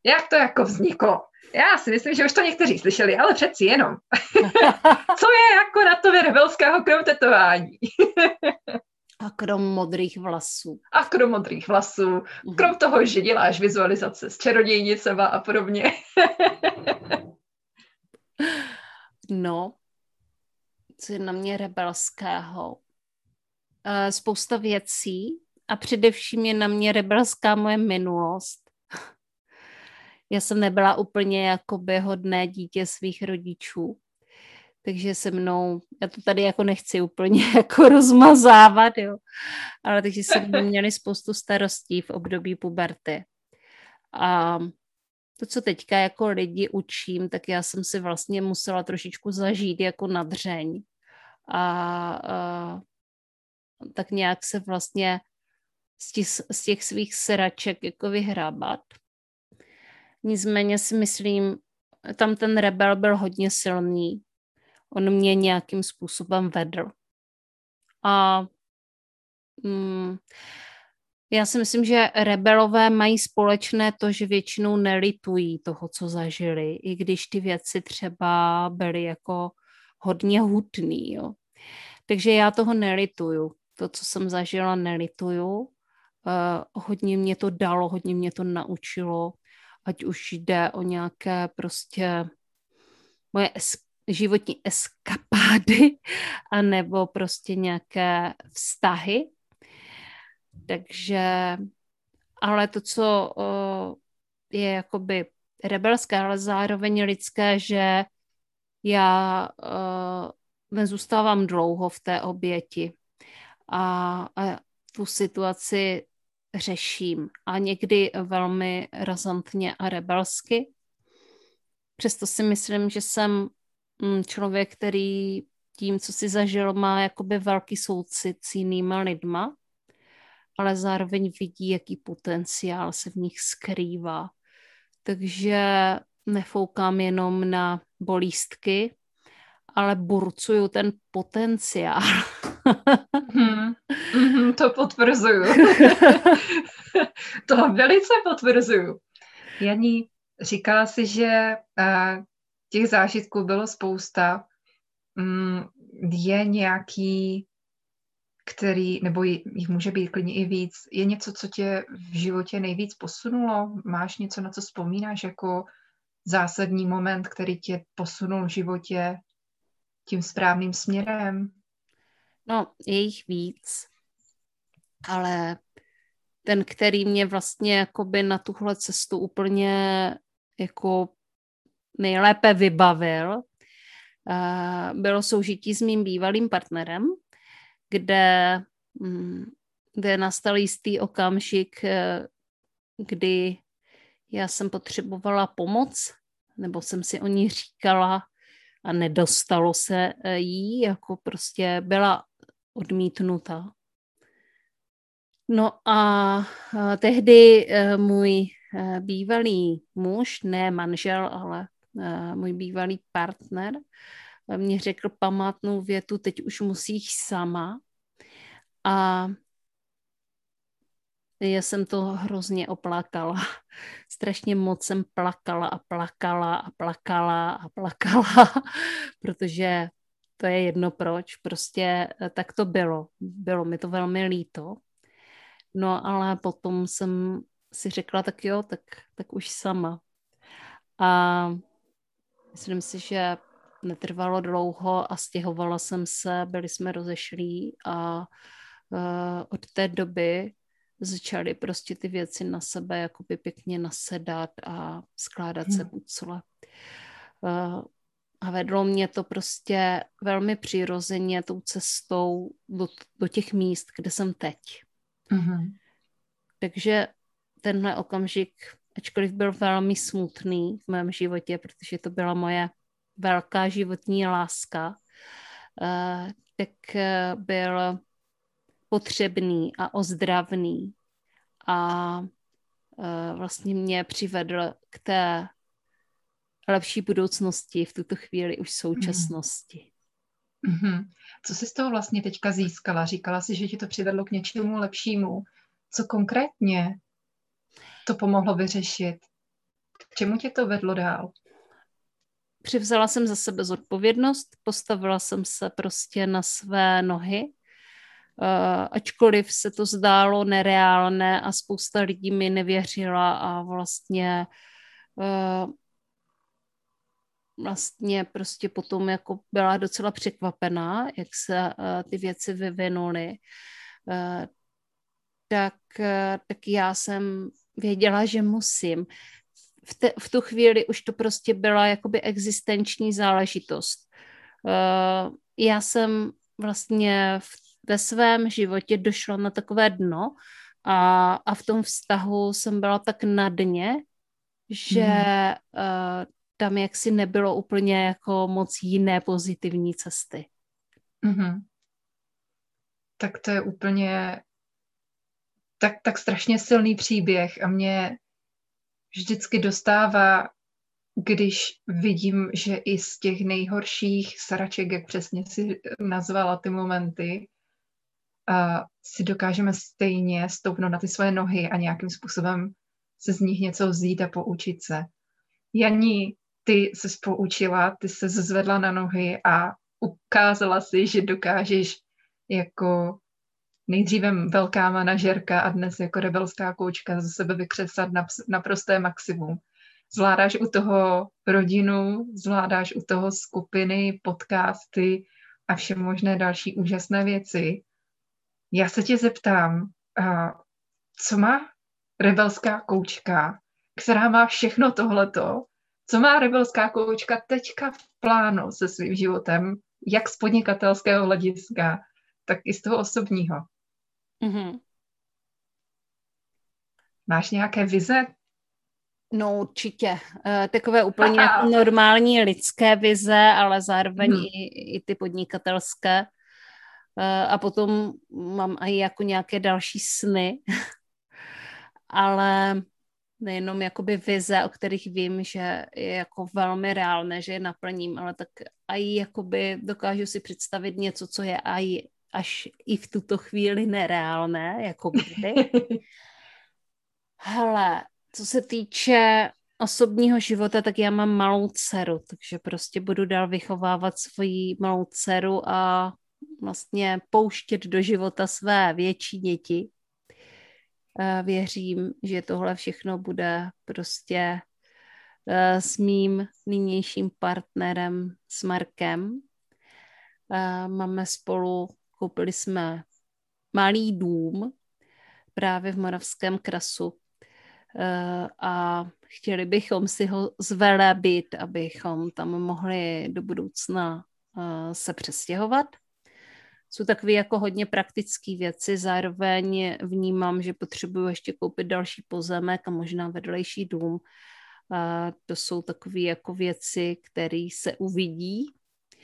jak to jako vzniklo? Já si myslím, že už to někteří slyšeli, ale přeci jenom. Co je jako na to rebelského krom tetování? A krom modrých vlasů. A krom modrých vlasů. Mhm. Krom toho, že děláš vizualizace s čarodějnicema a podobně. no, co je na mě rebelského? Uh, spousta věcí a především je na mě rebelská moje minulost já jsem nebyla úplně jakoby hodné dítě svých rodičů. takže se mnou, já to tady jako nechci úplně jako rozmazávat, jo, ale takže se mnou měli spoustu starostí v období puberty. A to, co teďka jako lidi učím, tak já jsem si vlastně musela trošičku zažít jako na dřeň. A, a tak nějak se vlastně z těch, z těch svých sraček jako vyhrábat. Nicméně si myslím, tam ten rebel byl hodně silný. On mě nějakým způsobem vedl. A mm, já si myslím, že rebelové mají společné to, že většinou nelitují toho, co zažili, i když ty věci třeba byly jako hodně hutný. Jo. Takže já toho nelituju. To, co jsem zažila, nelituju. Uh, hodně mě to dalo, hodně mě to naučilo, ať už jde o nějaké prostě moje es- životní eskapády, anebo prostě nějaké vztahy, takže, ale to, co je jakoby rebelské, ale zároveň lidské, že já nezůstávám dlouho v té oběti. A, a tu situaci řeším a někdy velmi razantně a rebelsky. Přesto si myslím, že jsem mm, člověk, který tím, co si zažil, má jakoby velký soucit s jinýma lidma ale zároveň vidí, jaký potenciál se v nich skrývá. Takže nefoukám jenom na bolístky, ale burcuju ten potenciál. Hmm. Mm-hmm, to potvrzuju. to velice potvrzuju. Janí, říkala si, že uh, těch zážitků bylo spousta. Mm, je nějaký který, nebo jich může být klidně i víc, je něco, co tě v životě nejvíc posunulo? Máš něco, na co vzpomínáš jako zásadní moment, který tě posunul v životě tím správným směrem? No, je jich víc, ale ten, který mě vlastně jakoby na tuhle cestu úplně jako nejlépe vybavil, eh, bylo soužití s mým bývalým partnerem, kde, mm, kde nastal jistý okamžik, eh, kdy já jsem potřebovala pomoc, nebo jsem si o ní říkala a nedostalo se eh, jí, jako prostě byla odmítnuta. No a eh, tehdy můj bývalý muž, ne manžel, ale můj bývalý partner, mě řekl památnou větu, teď už musíš sama. A já jsem to hrozně oplakala. Strašně moc jsem plakala a plakala a plakala a plakala, protože to je jedno proč. Prostě eh, tak to bylo. Bylo mi to velmi líto. No ale potom jsem si řekla, tak jo, tak, tak už sama. A myslím si, že netrvalo dlouho a stěhovala jsem se, byli jsme rozešlí a uh, od té doby začaly prostě ty věci na sebe jakoby pěkně nasedat a skládat hmm. se pucle. Uh, a vedlo mě to prostě velmi přirozeně tou cestou do, do těch míst, kde jsem teď. Mm-hmm. Takže tenhle okamžik, ačkoliv byl velmi smutný v mém životě, protože to byla moje velká životní láska, eh, tak eh, byl potřebný a ozdravný a eh, vlastně mě přivedl k té lepší budoucnosti v tuto chvíli už současnosti. Mm-hmm. Co jsi z toho vlastně teďka získala? Říkala jsi, že ti to přivedlo k něčemu lepšímu. Co konkrétně to pomohlo vyřešit? K čemu tě to vedlo dál? přivzala jsem za sebe zodpovědnost, postavila jsem se prostě na své nohy, uh, ačkoliv se to zdálo nereálné a spousta lidí mi nevěřila a vlastně uh, vlastně prostě potom jako byla docela překvapená, jak se uh, ty věci vyvinuly, uh, tak, uh, tak já jsem věděla, že musím v, te, v tu chvíli už to prostě byla jakoby existenční záležitost. Uh, já jsem vlastně v, ve svém životě došla na takové dno a, a v tom vztahu jsem byla tak na dně, že mm. Tam jaksi nebylo úplně jako moc jiné pozitivní cesty. Mm-hmm. Tak to je úplně tak, tak strašně silný příběh a mě vždycky dostává, když vidím, že i z těch nejhorších sraček, jak přesně si nazvala ty momenty, a si dokážeme stejně stoupnout na ty svoje nohy a nějakým způsobem se z nich něco vzít a poučit se. Janí, ty se poučila, ty se zvedla na nohy a ukázala si, že dokážeš jako nejdříve velká manažerka a dnes jako rebelská koučka ze sebe vykřesat na, na prosté maximum. Zvládáš u toho rodinu, zvládáš u toho skupiny, podcasty a vše možné další úžasné věci. Já se tě zeptám, co má rebelská koučka, která má všechno tohleto, co má rebelská koučka teďka v plánu se svým životem, jak z podnikatelského hlediska, tak i z toho osobního. Mm-hmm. Máš nějaké vize? No určitě. E, takové úplně jako normální lidské vize, ale zároveň hmm. i, i ty podnikatelské. E, a potom mám i jako nějaké další sny, ale nejenom jakoby vize, o kterých vím, že je jako velmi reálné, že je naplním, ale tak i jakoby dokážu si představit něco, co je i až i v tuto chvíli nereálné, jako kdy. Hele, co se týče osobního života, tak já mám malou dceru, takže prostě budu dál vychovávat svoji malou dceru a vlastně pouštět do života své větší děti. Věřím, že tohle všechno bude prostě eh, s mým nynějším partnerem, s Markem. Máme spolu Koupili jsme malý dům právě v Moravském krasu eh, a chtěli bychom si ho zvelebit, abychom tam mohli do budoucna eh, se přestěhovat. Jsou takové jako hodně praktické věci, zároveň vnímám, že potřebuju ještě koupit další pozemek a možná vedlejší dům. A to jsou takové jako věci, které se uvidí,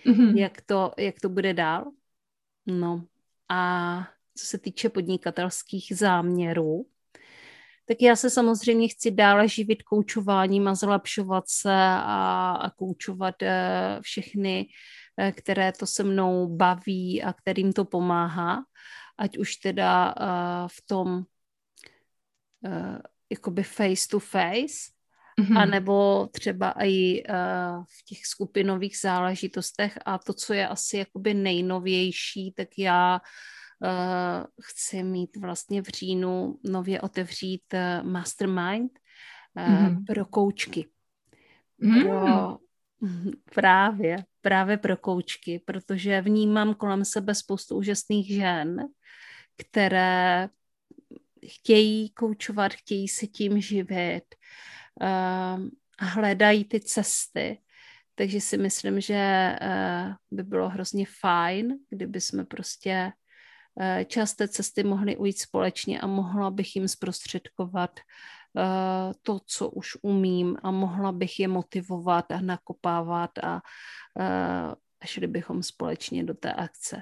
mm-hmm. jak, to, jak to bude dál. No a co se týče podnikatelských záměrů, tak já se samozřejmě chci dále živit koučováním a zlepšovat se a, a koučovat uh, všechny, uh, které to se mnou baví a kterým to pomáhá, ať už teda uh, v tom uh, jakoby face to face, mm-hmm. a nebo třeba i uh, v těch skupinových záležitostech a to, co je asi jakoby nejnovější, tak já uh, chci mít vlastně v říjnu nově otevřít uh, mastermind uh, mm-hmm. pro koučky. Mm. Právě, právě pro koučky, protože vnímám kolem sebe spoustu úžasných žen, které chtějí koučovat, chtějí se tím živit, Ehm, a hledají ty cesty. Takže si myslím, že eh, by bylo hrozně fajn, kdyby jsme prostě eh, část té cesty mohli ujít společně a mohla bych jim zprostředkovat to, co už umím a mohla bych je motivovat a nakopávat a, a šli bychom společně do té akce.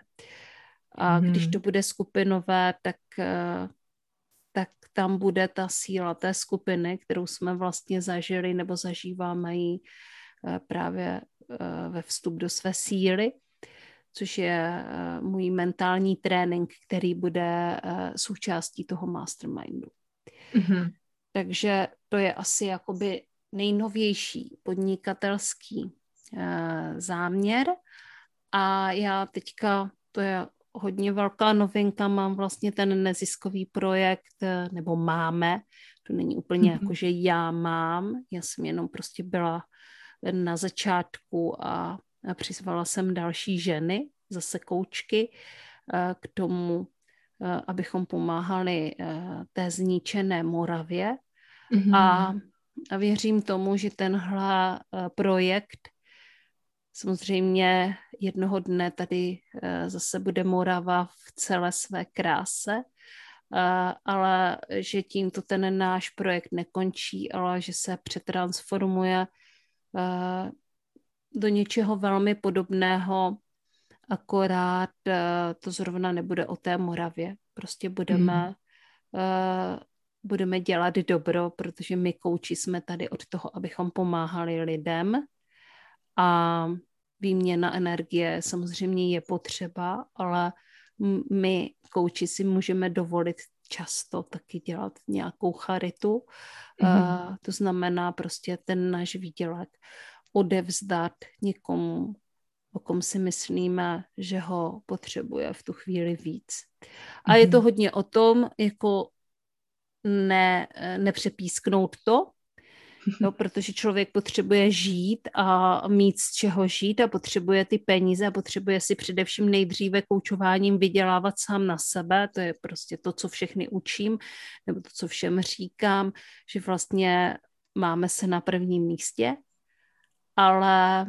A mm. když to bude skupinové, tak tak tam bude ta síla té skupiny, kterou jsme vlastně zažili nebo zažíváme ji eh, právě eh, ve vstup do své síly, což je eh, můj mentální trénink, který bude součástí toho mastermindu. Mm-hmm. Takže to je asi jakoby nejnovější podnikatelský záměr. A já teďka, to je hodně velká novinka, mám vlastně ten neziskový projekt, eh, nebo máme, to není úplně mm-hmm. jako, že já mám, já jsem jenom prostě byla na začátku a, a přizvala jsem další ženy, zase koučky, eh, k tomu, eh, abychom pomáhali té zničené Moravě mm-hmm. a, a věřím tomu, že tenhle projekt Samozřejmě jednoho dne tady zase bude Morava v celé své kráse, ale že tímto ten náš projekt nekončí, ale že se přetransformuje do něčeho velmi podobného, akorát to zrovna nebude o té Moravě. Prostě budeme, mm. uh, budeme dělat dobro, protože my kouči jsme tady od toho, abychom pomáhali lidem a výměna energie samozřejmě je potřeba, ale my kouči si můžeme dovolit často taky dělat nějakou charitu. Mm-hmm. Uh, to znamená prostě ten náš výdělek odevzdat někomu, o kom si myslíme, že ho potřebuje v tu chvíli víc. A mm-hmm. je to mhm. hodně o tom, jako ne, nepřepísknout to, jo, protože člověk potřebuje žít a mít z čeho žít a potřebuje ty peníze a potřebuje si především nejdříve koučováním vydělávat sám na sebe, to je prostě to, co všechny učím, nebo to, co všem říkám, že vlastně máme se na prvním místě, ale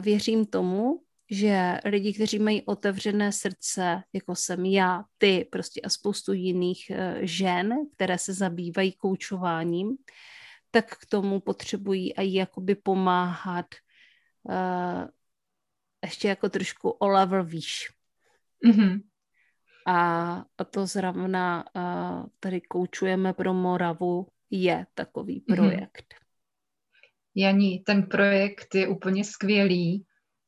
věřím tomu, že lidi, kteří mají otevřené srdce, jako jsem já, ty prostě a spoustu jiných uh, žen, které se zabývají koučováním, tak k tomu potřebují i jakoby pomáhat uh, ještě jako trošku o level výš. Mm-hmm. A, a to zrovna uh, tady koučujeme pro Moravu je takový mm-hmm. Janí, ten projekt je úplně skvělý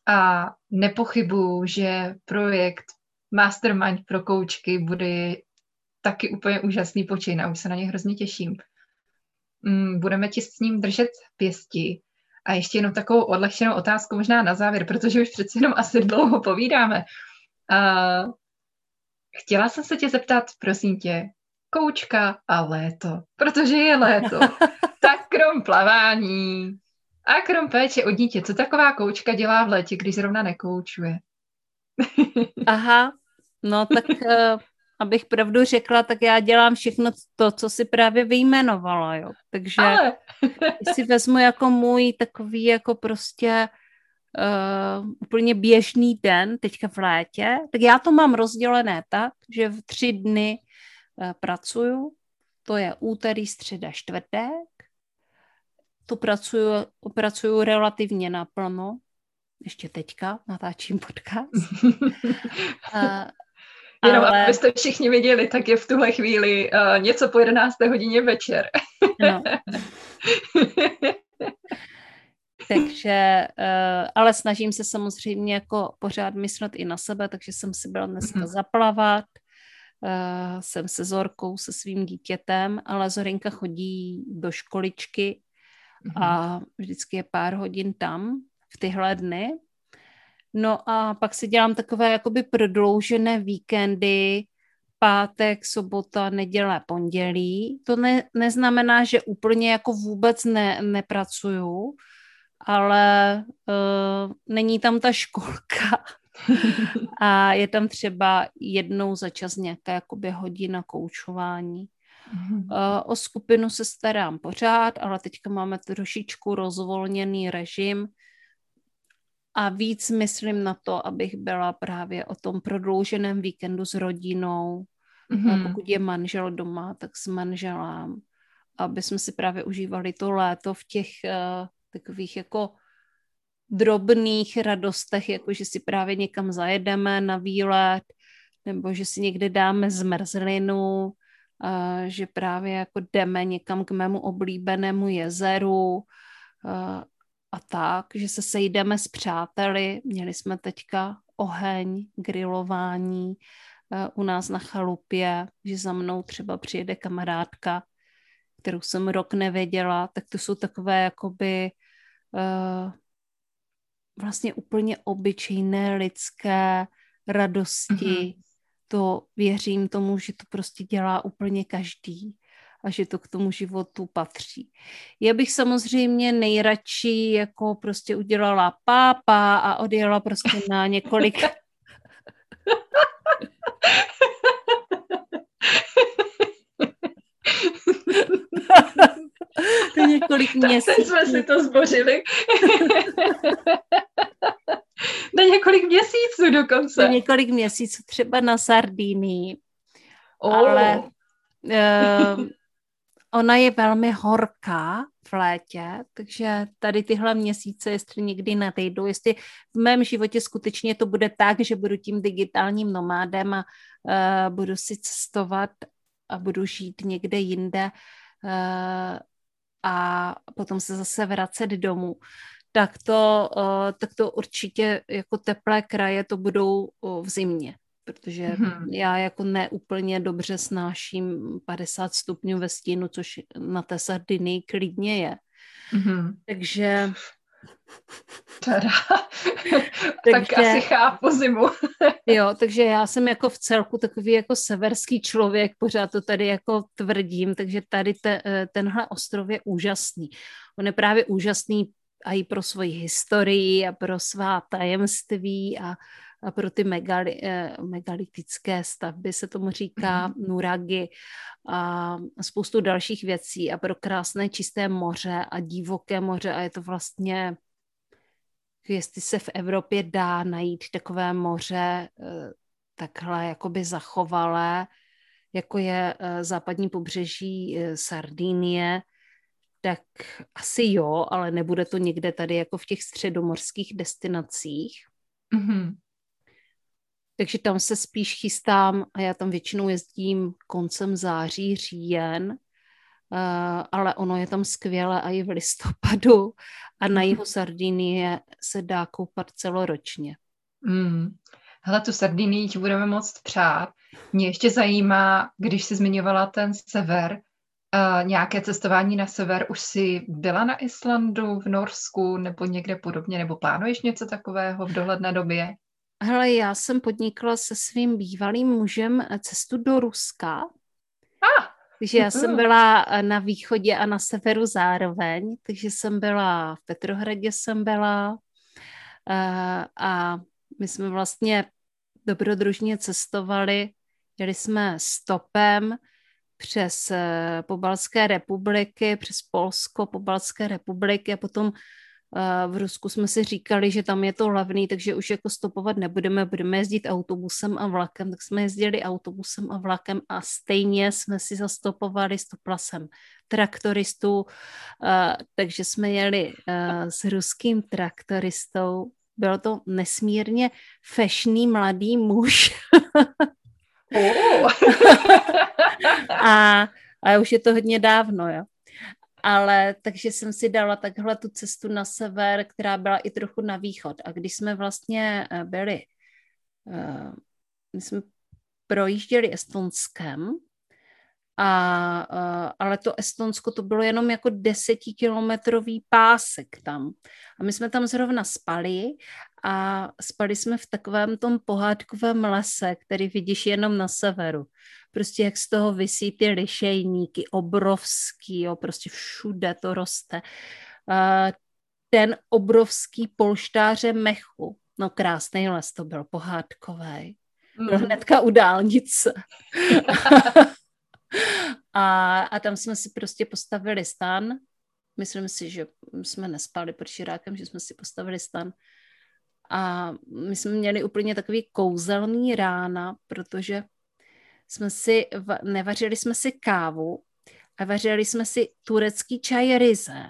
a nepochybuju, že projekt Mastermind pro koučky bude taky úplně úžasný počin a už se na ně hrozně těším. Mm, budeme ti s ním držet pěsti. A ještě jenom takovou odlehčenou otázku možná na závěr, protože už přeci jenom asi dlouho povídáme. Uh, chtěla jsem se tě zeptat, prosím tě, koučka a léto, protože je léto. tak krom plavání a krom péče o dítě, co taková koučka dělá v létě, když zrovna nekoučuje? Aha, no tak uh, abych pravdu řekla, tak já dělám všechno to, co si právě vyjmenovala, jo. Takže Ale... si vezmu jako můj takový jako prostě uh, úplně běžný den teďka v létě, tak já to mám rozdělené tak, že v tři dny uh, pracuju, to je úterý, středa, čtvrtek, tu pracuju, pracuju relativně naplno, ještě teďka natáčím podcast. uh, Jenom ale... abyste všichni viděli, tak je v tuhle chvíli uh, něco po 11. hodině večer. no. takže, uh, ale snažím se samozřejmě jako pořád myslet i na sebe, takže jsem si byla dneska mm-hmm. zaplavat, uh, jsem se Zorkou, se svým dítětem, ale Zorinka chodí do školičky. A vždycky je pár hodin tam v tyhle dny, No a pak si dělám takové jakoby prodloužené víkendy, pátek, sobota, neděle, pondělí. To ne, neznamená, že úplně jako vůbec ne, nepracuju, ale uh, není tam ta školka. a je tam třeba jednou za čas nějaká jakoby hodina koučování. Uh, o skupinu se starám pořád, ale teďka máme trošičku rozvolněný režim, a víc myslím na to, abych byla právě o tom prodlouženém víkendu s rodinou. Mm-hmm. Pokud je manžel doma, tak s manželem. Aby jsme si právě užívali to léto v těch uh, takových jako drobných radostech, jako že si právě někam zajedeme na výlet, nebo že si někde dáme zmrzlinu, že právě jako jdeme někam k mému oblíbenému jezeru, a tak, že se sejdeme s přáteli. Měli jsme teďka oheň, grilování u nás na chalupě, že za mnou třeba přijede kamarádka, kterou jsem rok nevěděla, tak to jsou takové jakoby vlastně úplně obyčejné lidské radosti. Mm-hmm. To věřím tomu, že to prostě dělá úplně každý a že to k tomu životu patří. Já bych samozřejmě nejradši jako prostě udělala pápa a odjela prostě na několik několik měsíců. Teď jsme si to zbořili. dokonce. Několik měsíců třeba na Sardínii. Oh. Ale uh, ona je velmi horká v létě, takže tady tyhle měsíce, jestli někdy nadejdu, jestli v mém životě skutečně to bude tak, že budu tím digitálním nomádem a uh, budu si cestovat a budu žít někde jinde uh, a potom se zase vracet domů, tak to, uh, tak to určitě jako teplé kraje to budou v zimě protože hmm. já jako neúplně dobře snáším 50 stupňů ve stínu, což na té Sardinii klidně je. Hmm. Takže... Teda. tak asi chápu zimu. jo, takže já jsem jako v celku takový jako severský člověk, pořád to tady jako tvrdím, takže tady te, eh, tenhle ostrov je úžasný. On je právě úžasný a i pro svoji historii a pro svá tajemství a a pro ty megali, eh, megalitické stavby se tomu říká mm. nuragy a spoustu dalších věcí a pro krásné čisté moře a divoké moře a je to vlastně jestli se v Evropě dá najít takové moře eh, takhle jakoby zachovalé, jako je eh, západní pobřeží Sardinie, tak asi jo, ale nebude to někde tady jako v těch středomorských destinacích. Mm-hmm. Takže tam se spíš chystám a já tam většinou jezdím koncem září, říjen, uh, ale ono je tam skvěle a i v listopadu a na jihu Sardinie se dá koupat celoročně. Mm. Hele, tu Sardinii ti budeme moc přát. Mě ještě zajímá, když jsi zmiňovala ten sever, uh, nějaké cestování na sever, už jsi byla na Islandu, v Norsku nebo někde podobně, nebo plánuješ něco takového v dohledné době? Hele, já jsem podnikla se svým bývalým mužem cestu do Ruska. Ah, takže já jsem byla eh, na východě a na severu zároveň, takže jsem byla v Petrohradě jsem byla uh, a my jsme vlastně dobrodružně cestovali, jeli jsme stopem přes Pobalské republiky, přes Polsko, Pobalské republiky a potom v Rusku jsme si říkali, že tam je to levný, takže už jako stopovat nebudeme, budeme jezdit autobusem a vlakem, tak jsme jezdili autobusem a vlakem a stejně jsme si zastopovali stoplasem traktoristů, takže jsme jeli s ruským traktoristou. Byl to nesmírně fešný mladý muž. a, a už je to hodně dávno, jo ale takže jsem si dala takhle tu cestu na sever, která byla i trochu na východ. A když jsme vlastně eh, byli, uh, my jsme projížděli Estonskem, a, uh, ale to Estonsko to bylo jenom jako desetikilometrový pásek tam. A my jsme tam zrovna spali a spali jsme v takovém tom pohádkovém lese, který vidíš jenom na severu prostě jak z toho vysí ty lišejníky, obrovský, jo, prostě všude to roste. Uh, ten obrovský polštáře mechu, no krásný les to byl, pohádkový. Byl mm. hnedka u dálnice. a, a tam jsme si prostě postavili stan. Myslím si, že jsme nespali pod širákem, že jsme si postavili stan. A my jsme měli úplně takový kouzelný rána, protože jsme si, nevařili jsme si kávu a vařili jsme si turecký čaj ryze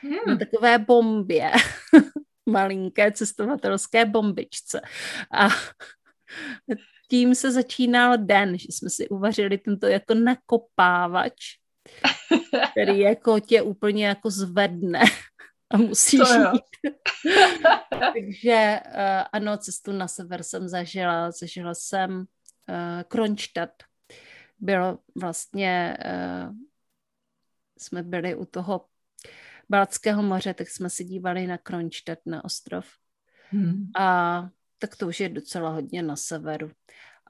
hmm. na takové bombě, malinké cestovatelské bombičce. A tím se začínal den, že jsme si uvařili tento jako nakopávač, který jako tě úplně jako zvedne a musíš jít. Takže uh, ano, cestu na sever jsem zažila. Zažila jsem uh, Kronstadt. Bylo vlastně, uh, jsme byli u toho Balckého moře, tak jsme se dívali na Kronstadt, na ostrov. Hmm. A tak to už je docela hodně na severu.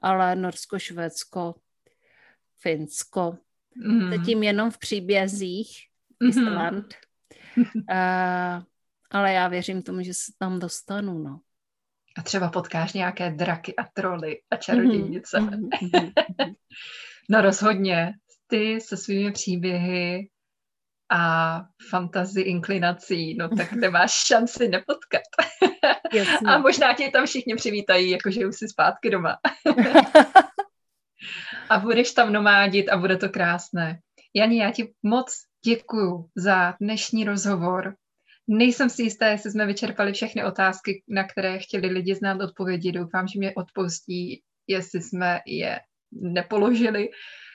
Ale Norsko, Švédsko, Finsko, hmm. zatím jenom v příbězích, hmm. Island. Uh, ale já věřím tomu, že se tam dostanu, no. A třeba potkáš nějaké draky a troly a čarodějnice. Mm-hmm. no rozhodně. Ty se svými příběhy a fantazy inklinací, no tak nemáš šanci nepotkat. a možná tě tam všichni přivítají, jakože už jsi zpátky doma. a budeš tam nomádit a bude to krásné. Jani, já ti moc děkuju za dnešní rozhovor. Nejsem si jistá, jestli jsme vyčerpali všechny otázky, na které chtěli lidi znát odpovědi. Doufám, že mě odpoustí, jestli jsme je nepoložili.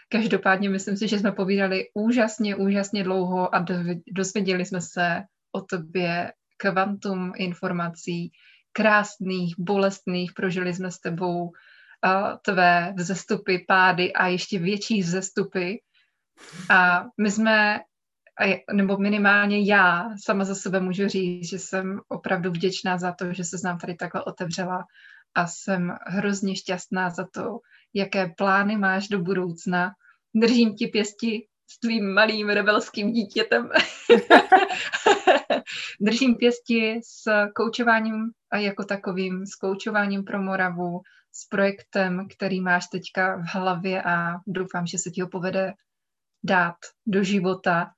Každopádně myslím si, že jsme povídali úžasně, úžasně dlouho a dozvěděli jsme se o tobě kvantum informací, krásných, bolestných, prožili jsme s tebou uh, tvé vzestupy, pády a ještě větší vzestupy. A my jsme, nebo minimálně já sama za sebe můžu říct, že jsem opravdu vděčná za to, že se nám tady takhle otevřela a jsem hrozně šťastná za to, jaké plány máš do budoucna. Držím ti pěsti s tvým malým rebelským dítětem. Držím pěsti s koučováním a jako takovým, s koučováním pro Moravu, s projektem, který máš teďka v hlavě a doufám, že se ti ho povede dát do života.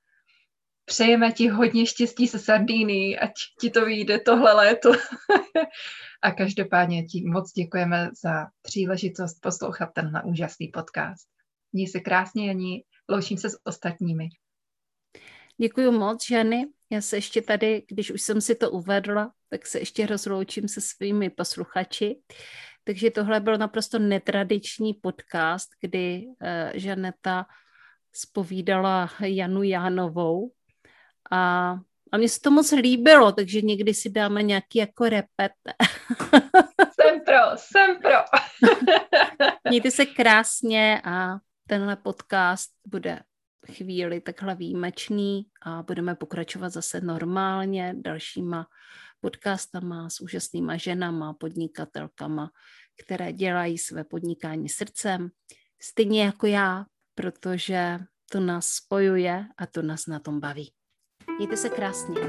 Přejeme ti hodně štěstí se Sardíny, ať ti to vyjde tohle léto. a každopádně ti moc děkujeme za příležitost poslouchat tenhle úžasný podcast. Měj se krásně, Janí, loučím se s ostatními. Děkuji moc, Ženy. Já se ještě tady, když už jsem si to uvedla, tak se ještě rozloučím se svými posluchači. Takže tohle byl naprosto netradiční podcast, kdy uh, Žaneta spovídala Janu Jánovou a, a mně se to moc líbilo, takže někdy si dáme nějaký jako repet. Jsem pro, jsem pro. Mějte se krásně a tenhle podcast bude chvíli takhle výjimečný a budeme pokračovat zase normálně dalšíma podcastama s úžasnýma ženama, podnikatelkama, které dělají své podnikání srdcem, stejně jako já, protože to nás spojuje a to nás na tom baví. Mějte se krásně.